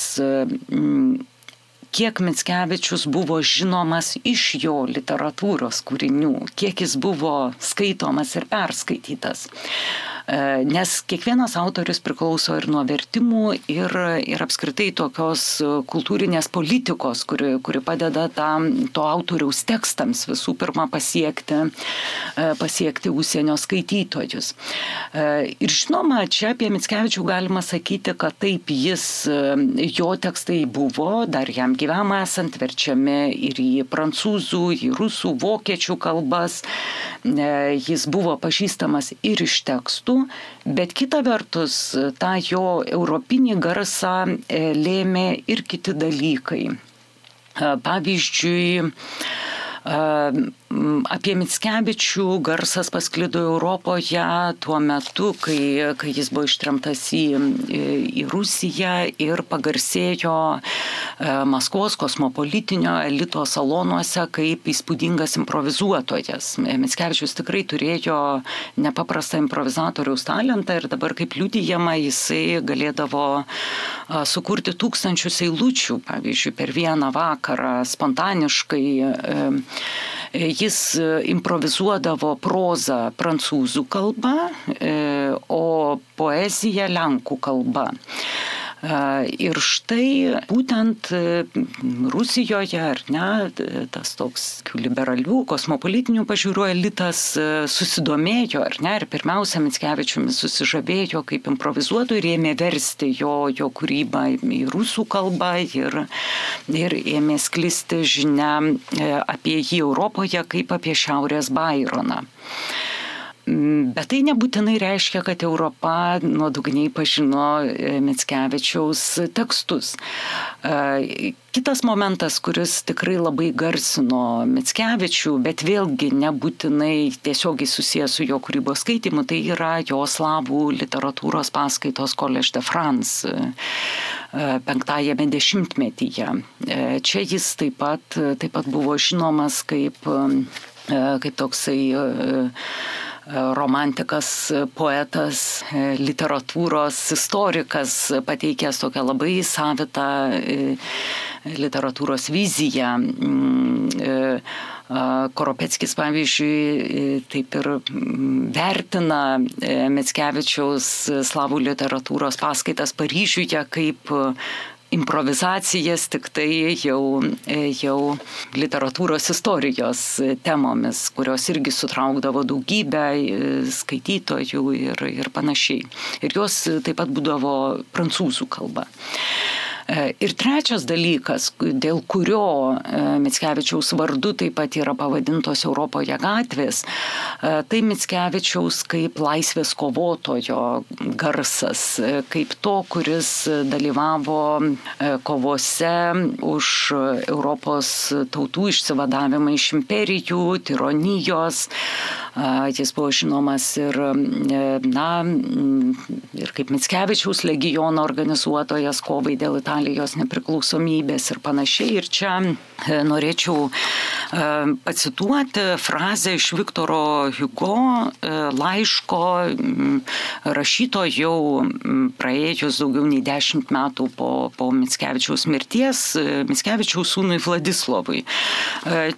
kiek Mitskevičius buvo žinomas iš jo literatūros kūrinių, kiek jis buvo skaitomas ir perskaitytas. Nes kiekvienas autorius priklauso ir nuo vertimų, ir, ir apskritai tokios kultūrinės politikos, kuri, kuri padeda tam, to autoriaus tekstams visų pirma pasiekti, pasiekti užsienio skaitytojus. Ir žinoma, čia apie Mitskevičių galima sakyti, kad taip jis, jo tekstai buvo, dar jam gyvama esant verčiami ir į prancūzų, į rusų, vokiečių kalbas. Jis buvo pažįstamas ir iš tekstų metų, bet kita vertus tą jo europinį garsą e, lėmė ir kiti dalykai. E, pavyzdžiui, Apie Mitskevičių garsas pasklido Europoje tuo metu, kai, kai jis buvo ištremtas į, į Rusiją ir pagarsėjo Maskvos kosmopolitinio elito salonuose kaip įspūdingas improvizuotojas. Mitskevičius tikrai turėjo nepaprastą improvizatoriaus talentą ir dabar kaip liudyjama jisai galėdavo sukurti tūkstančius eilučių, pavyzdžiui, per vieną vakarą spontaniškai Jis e, improvizuodavo prozą prancūzų kalba, e, o poeziją lenkų kalba. Ir štai būtent e, Rusijoje, ar ne, tas toks liberalių, kosmopolitinių pažiūrų elitas e, susidomėjo, ar ne, ir pirmiausia, Mitskevičiumi susižavėjo kaip improvizuotų ir ėmė versti jo, jo kūrybą į rusų kalbą ir, ir ėmė sklisti žinia e, apie jį Europoje kaip apie Šiaurės Baironą. Mm, bet tai nebūtinai reiškia, kad Europa nuodugniai pažino e, Mitskevičiaus tekstus. E, kitas momentas, kuris tikrai labai garsino Mitskevičių, bet vėlgi nebūtinai tiesiogiai susijęs su jo kūrybos skaitimu, tai yra jo slavų literatūros paskaitos Collège de France e, penktajame dešimtmetyje. Čia jis taip pat, taip pat buvo žinomas kaip, kaip toksai romantikas, poetas, literatūros istorikas, pateikęs tokią labai savitą e, literatūros viziją. Mm, e, Koropeckis, pavyzdžiui, taip ir mm, vertina e, Metskevičiaus slavų literatūros paskaitas Paryžiuje kaip improvizacijas tik tai jau, jau literatūros istorijos temomis, kurios irgi sutraukdavo daugybę e, skaitytojų ir, ir panašiai. Ir jos taip pat būdavo prancūzų kalba. E, ir trečias dalykas, dėl kurio e, Mitskevičiaus vardu taip pat yra pavadintos Europoje gatvės, e, tai Mitskevičiaus kaip laisvės kovotojo garsas, kaip to, kuris dalyvavo kovose už Europos tautų išsivadavimą iš imperijų, tironijos. Jis buvo žinomas ir, na, ir kaip Mitskevičiaus legiono organizuotojas kovai dėl Italijos Italijos nepriklausomybės ir panašiai. Ir čia e, norėčiau e, pacituoti frazę iš Viktoro Hugo e, laiško rašyto jau praėjus daugiau nei dešimt metų po, po Mitskevičiaus mirties, Mitskevičiaus sūnui Vladislovui.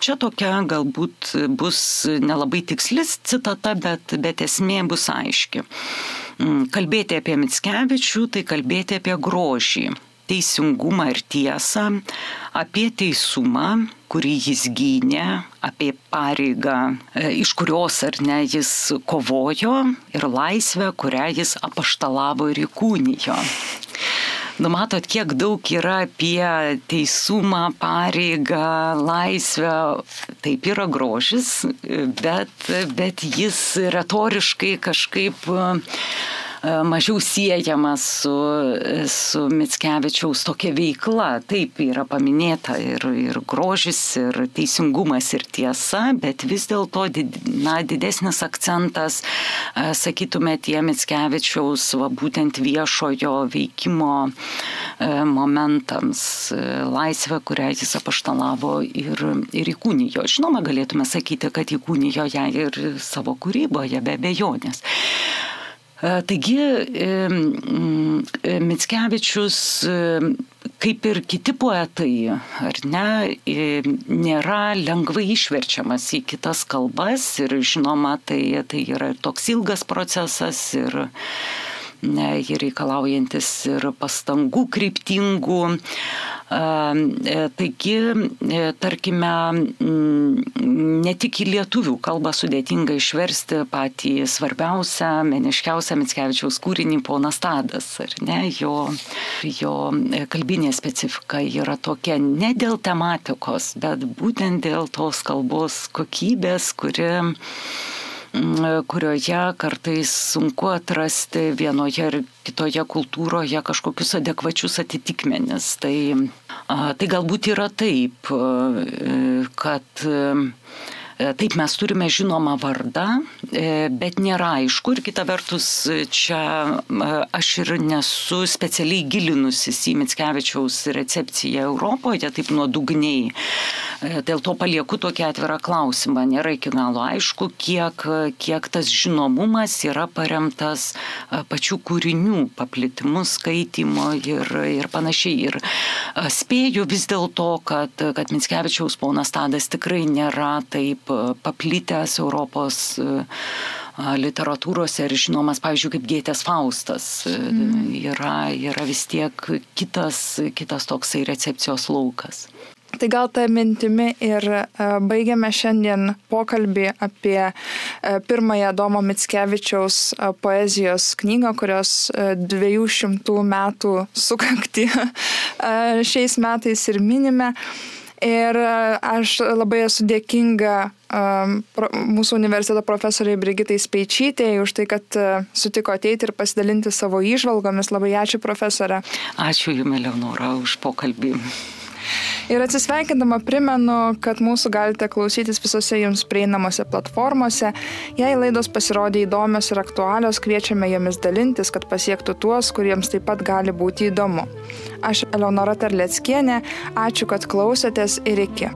Čia tokia galbūt bus nelabai tikslis citata, bet, bet esmė bus aiški. Kalbėti apie Mitskevičių, tai kalbėti apie grožį teisingumą ir tiesą, apie teisumą, kurį jis gynė, apie pareigą, e, iš kurios ar ne jis kovojo ir laisvę, kurią jis apaštalavo ir įkūnijo. Numatot, kiek daug yra apie teisumą, pareigą, laisvę. Taip yra grožis, bet, bet jis retoriškai kažkaip uh, mažiau siejamas su, su Mitskevičiaus tokia veikla. Taip yra paminėta ir, ir grožis, ir teisingumas, ir tiesa, bet vis dėlto did, na, didesnis akcentas, sakytume, tie Mitskevičiaus va, būtent viešojo veikimo momentams, laisvę, kurią jis apaštalavo ir, ir įkūnijo. Žinoma, galėtume sakyti, kad įkūnijo ją ir savo kūryboje, be abejonės. E, taigi Mitskevičius, kaip ir kiti poetai, ar ne, nėra lengvai išverčiamas į kitas kalbas ir žinoma, tai, tai yra toks ilgas procesas ir jį reikalaujantis ir pastangų kryptingų. E, taigi, e, tarkime, ne tik į lietuvių kalbą sudėtinga išversti patį svarbiausią, meniškiausią Mitskevičiaus kūrinį ponas Tadas, ar ne, jo, jo kalbinė specifika yra tokia ne dėl tematikos, bet būtent dėl tos kalbos kokybės, kuri kurioje kartais sunku atrasti vienoje ar kitoje kultūroje kažkokius adekvačius atitikmenis. Tai, tai galbūt yra taip, kad taip mes turime žinomą vardą, e, bet nėra aišku ir kita vertus čia e, aš ir nesu specialiai gilinusis į Mitskevičiaus recepciją Europoje, taip nuodugniai. Dėl to palieku tokį atvirą klausimą. Nėra iki galo aišku, kiek, kiek tas žinomumas yra paremtas pačių kūrinių paplitimu, skaitimu ir, ir panašiai. Ir spėju vis dėlto, kad, kad Mitskevičiaus ponas Tadas tikrai nėra taip paplitęs Europos e, literatūrose ir žinomas, pavyzdžiui, kaip Gėtės Faustas. Mm. Yra, yra vis tiek kitas, kitas toksai recepcijos laukas. Tai gal tą mintimi ir baigiame šiandien pokalbį apie pirmąją Domo Mitskevičiaus poezijos knygą, kurios 200 metų sukakti šiais metais ir minime. Ir e, aš labai esu dėkinga pro, mūsų universiteto profesoriai Brigitai Speičytėjai už tai, kad uh, sutiko ateiti ir pasidalinti savo įžvalgomis. Labai ačiū profesorė. Ačiū Jums, Eleonora, už pokalbį. Ir atsisveikindama primenu, kad mūsų galite klausytis visose jums prieinamose platformose. Jei laidos pasirodė įdomios ir aktualios, kviečiame jomis dalintis, kad pasiektų tuos, kuriems taip pat gali būti įdomu. Aš Eleonora Terleckienė, ačiū, kad klausėtės ir iki.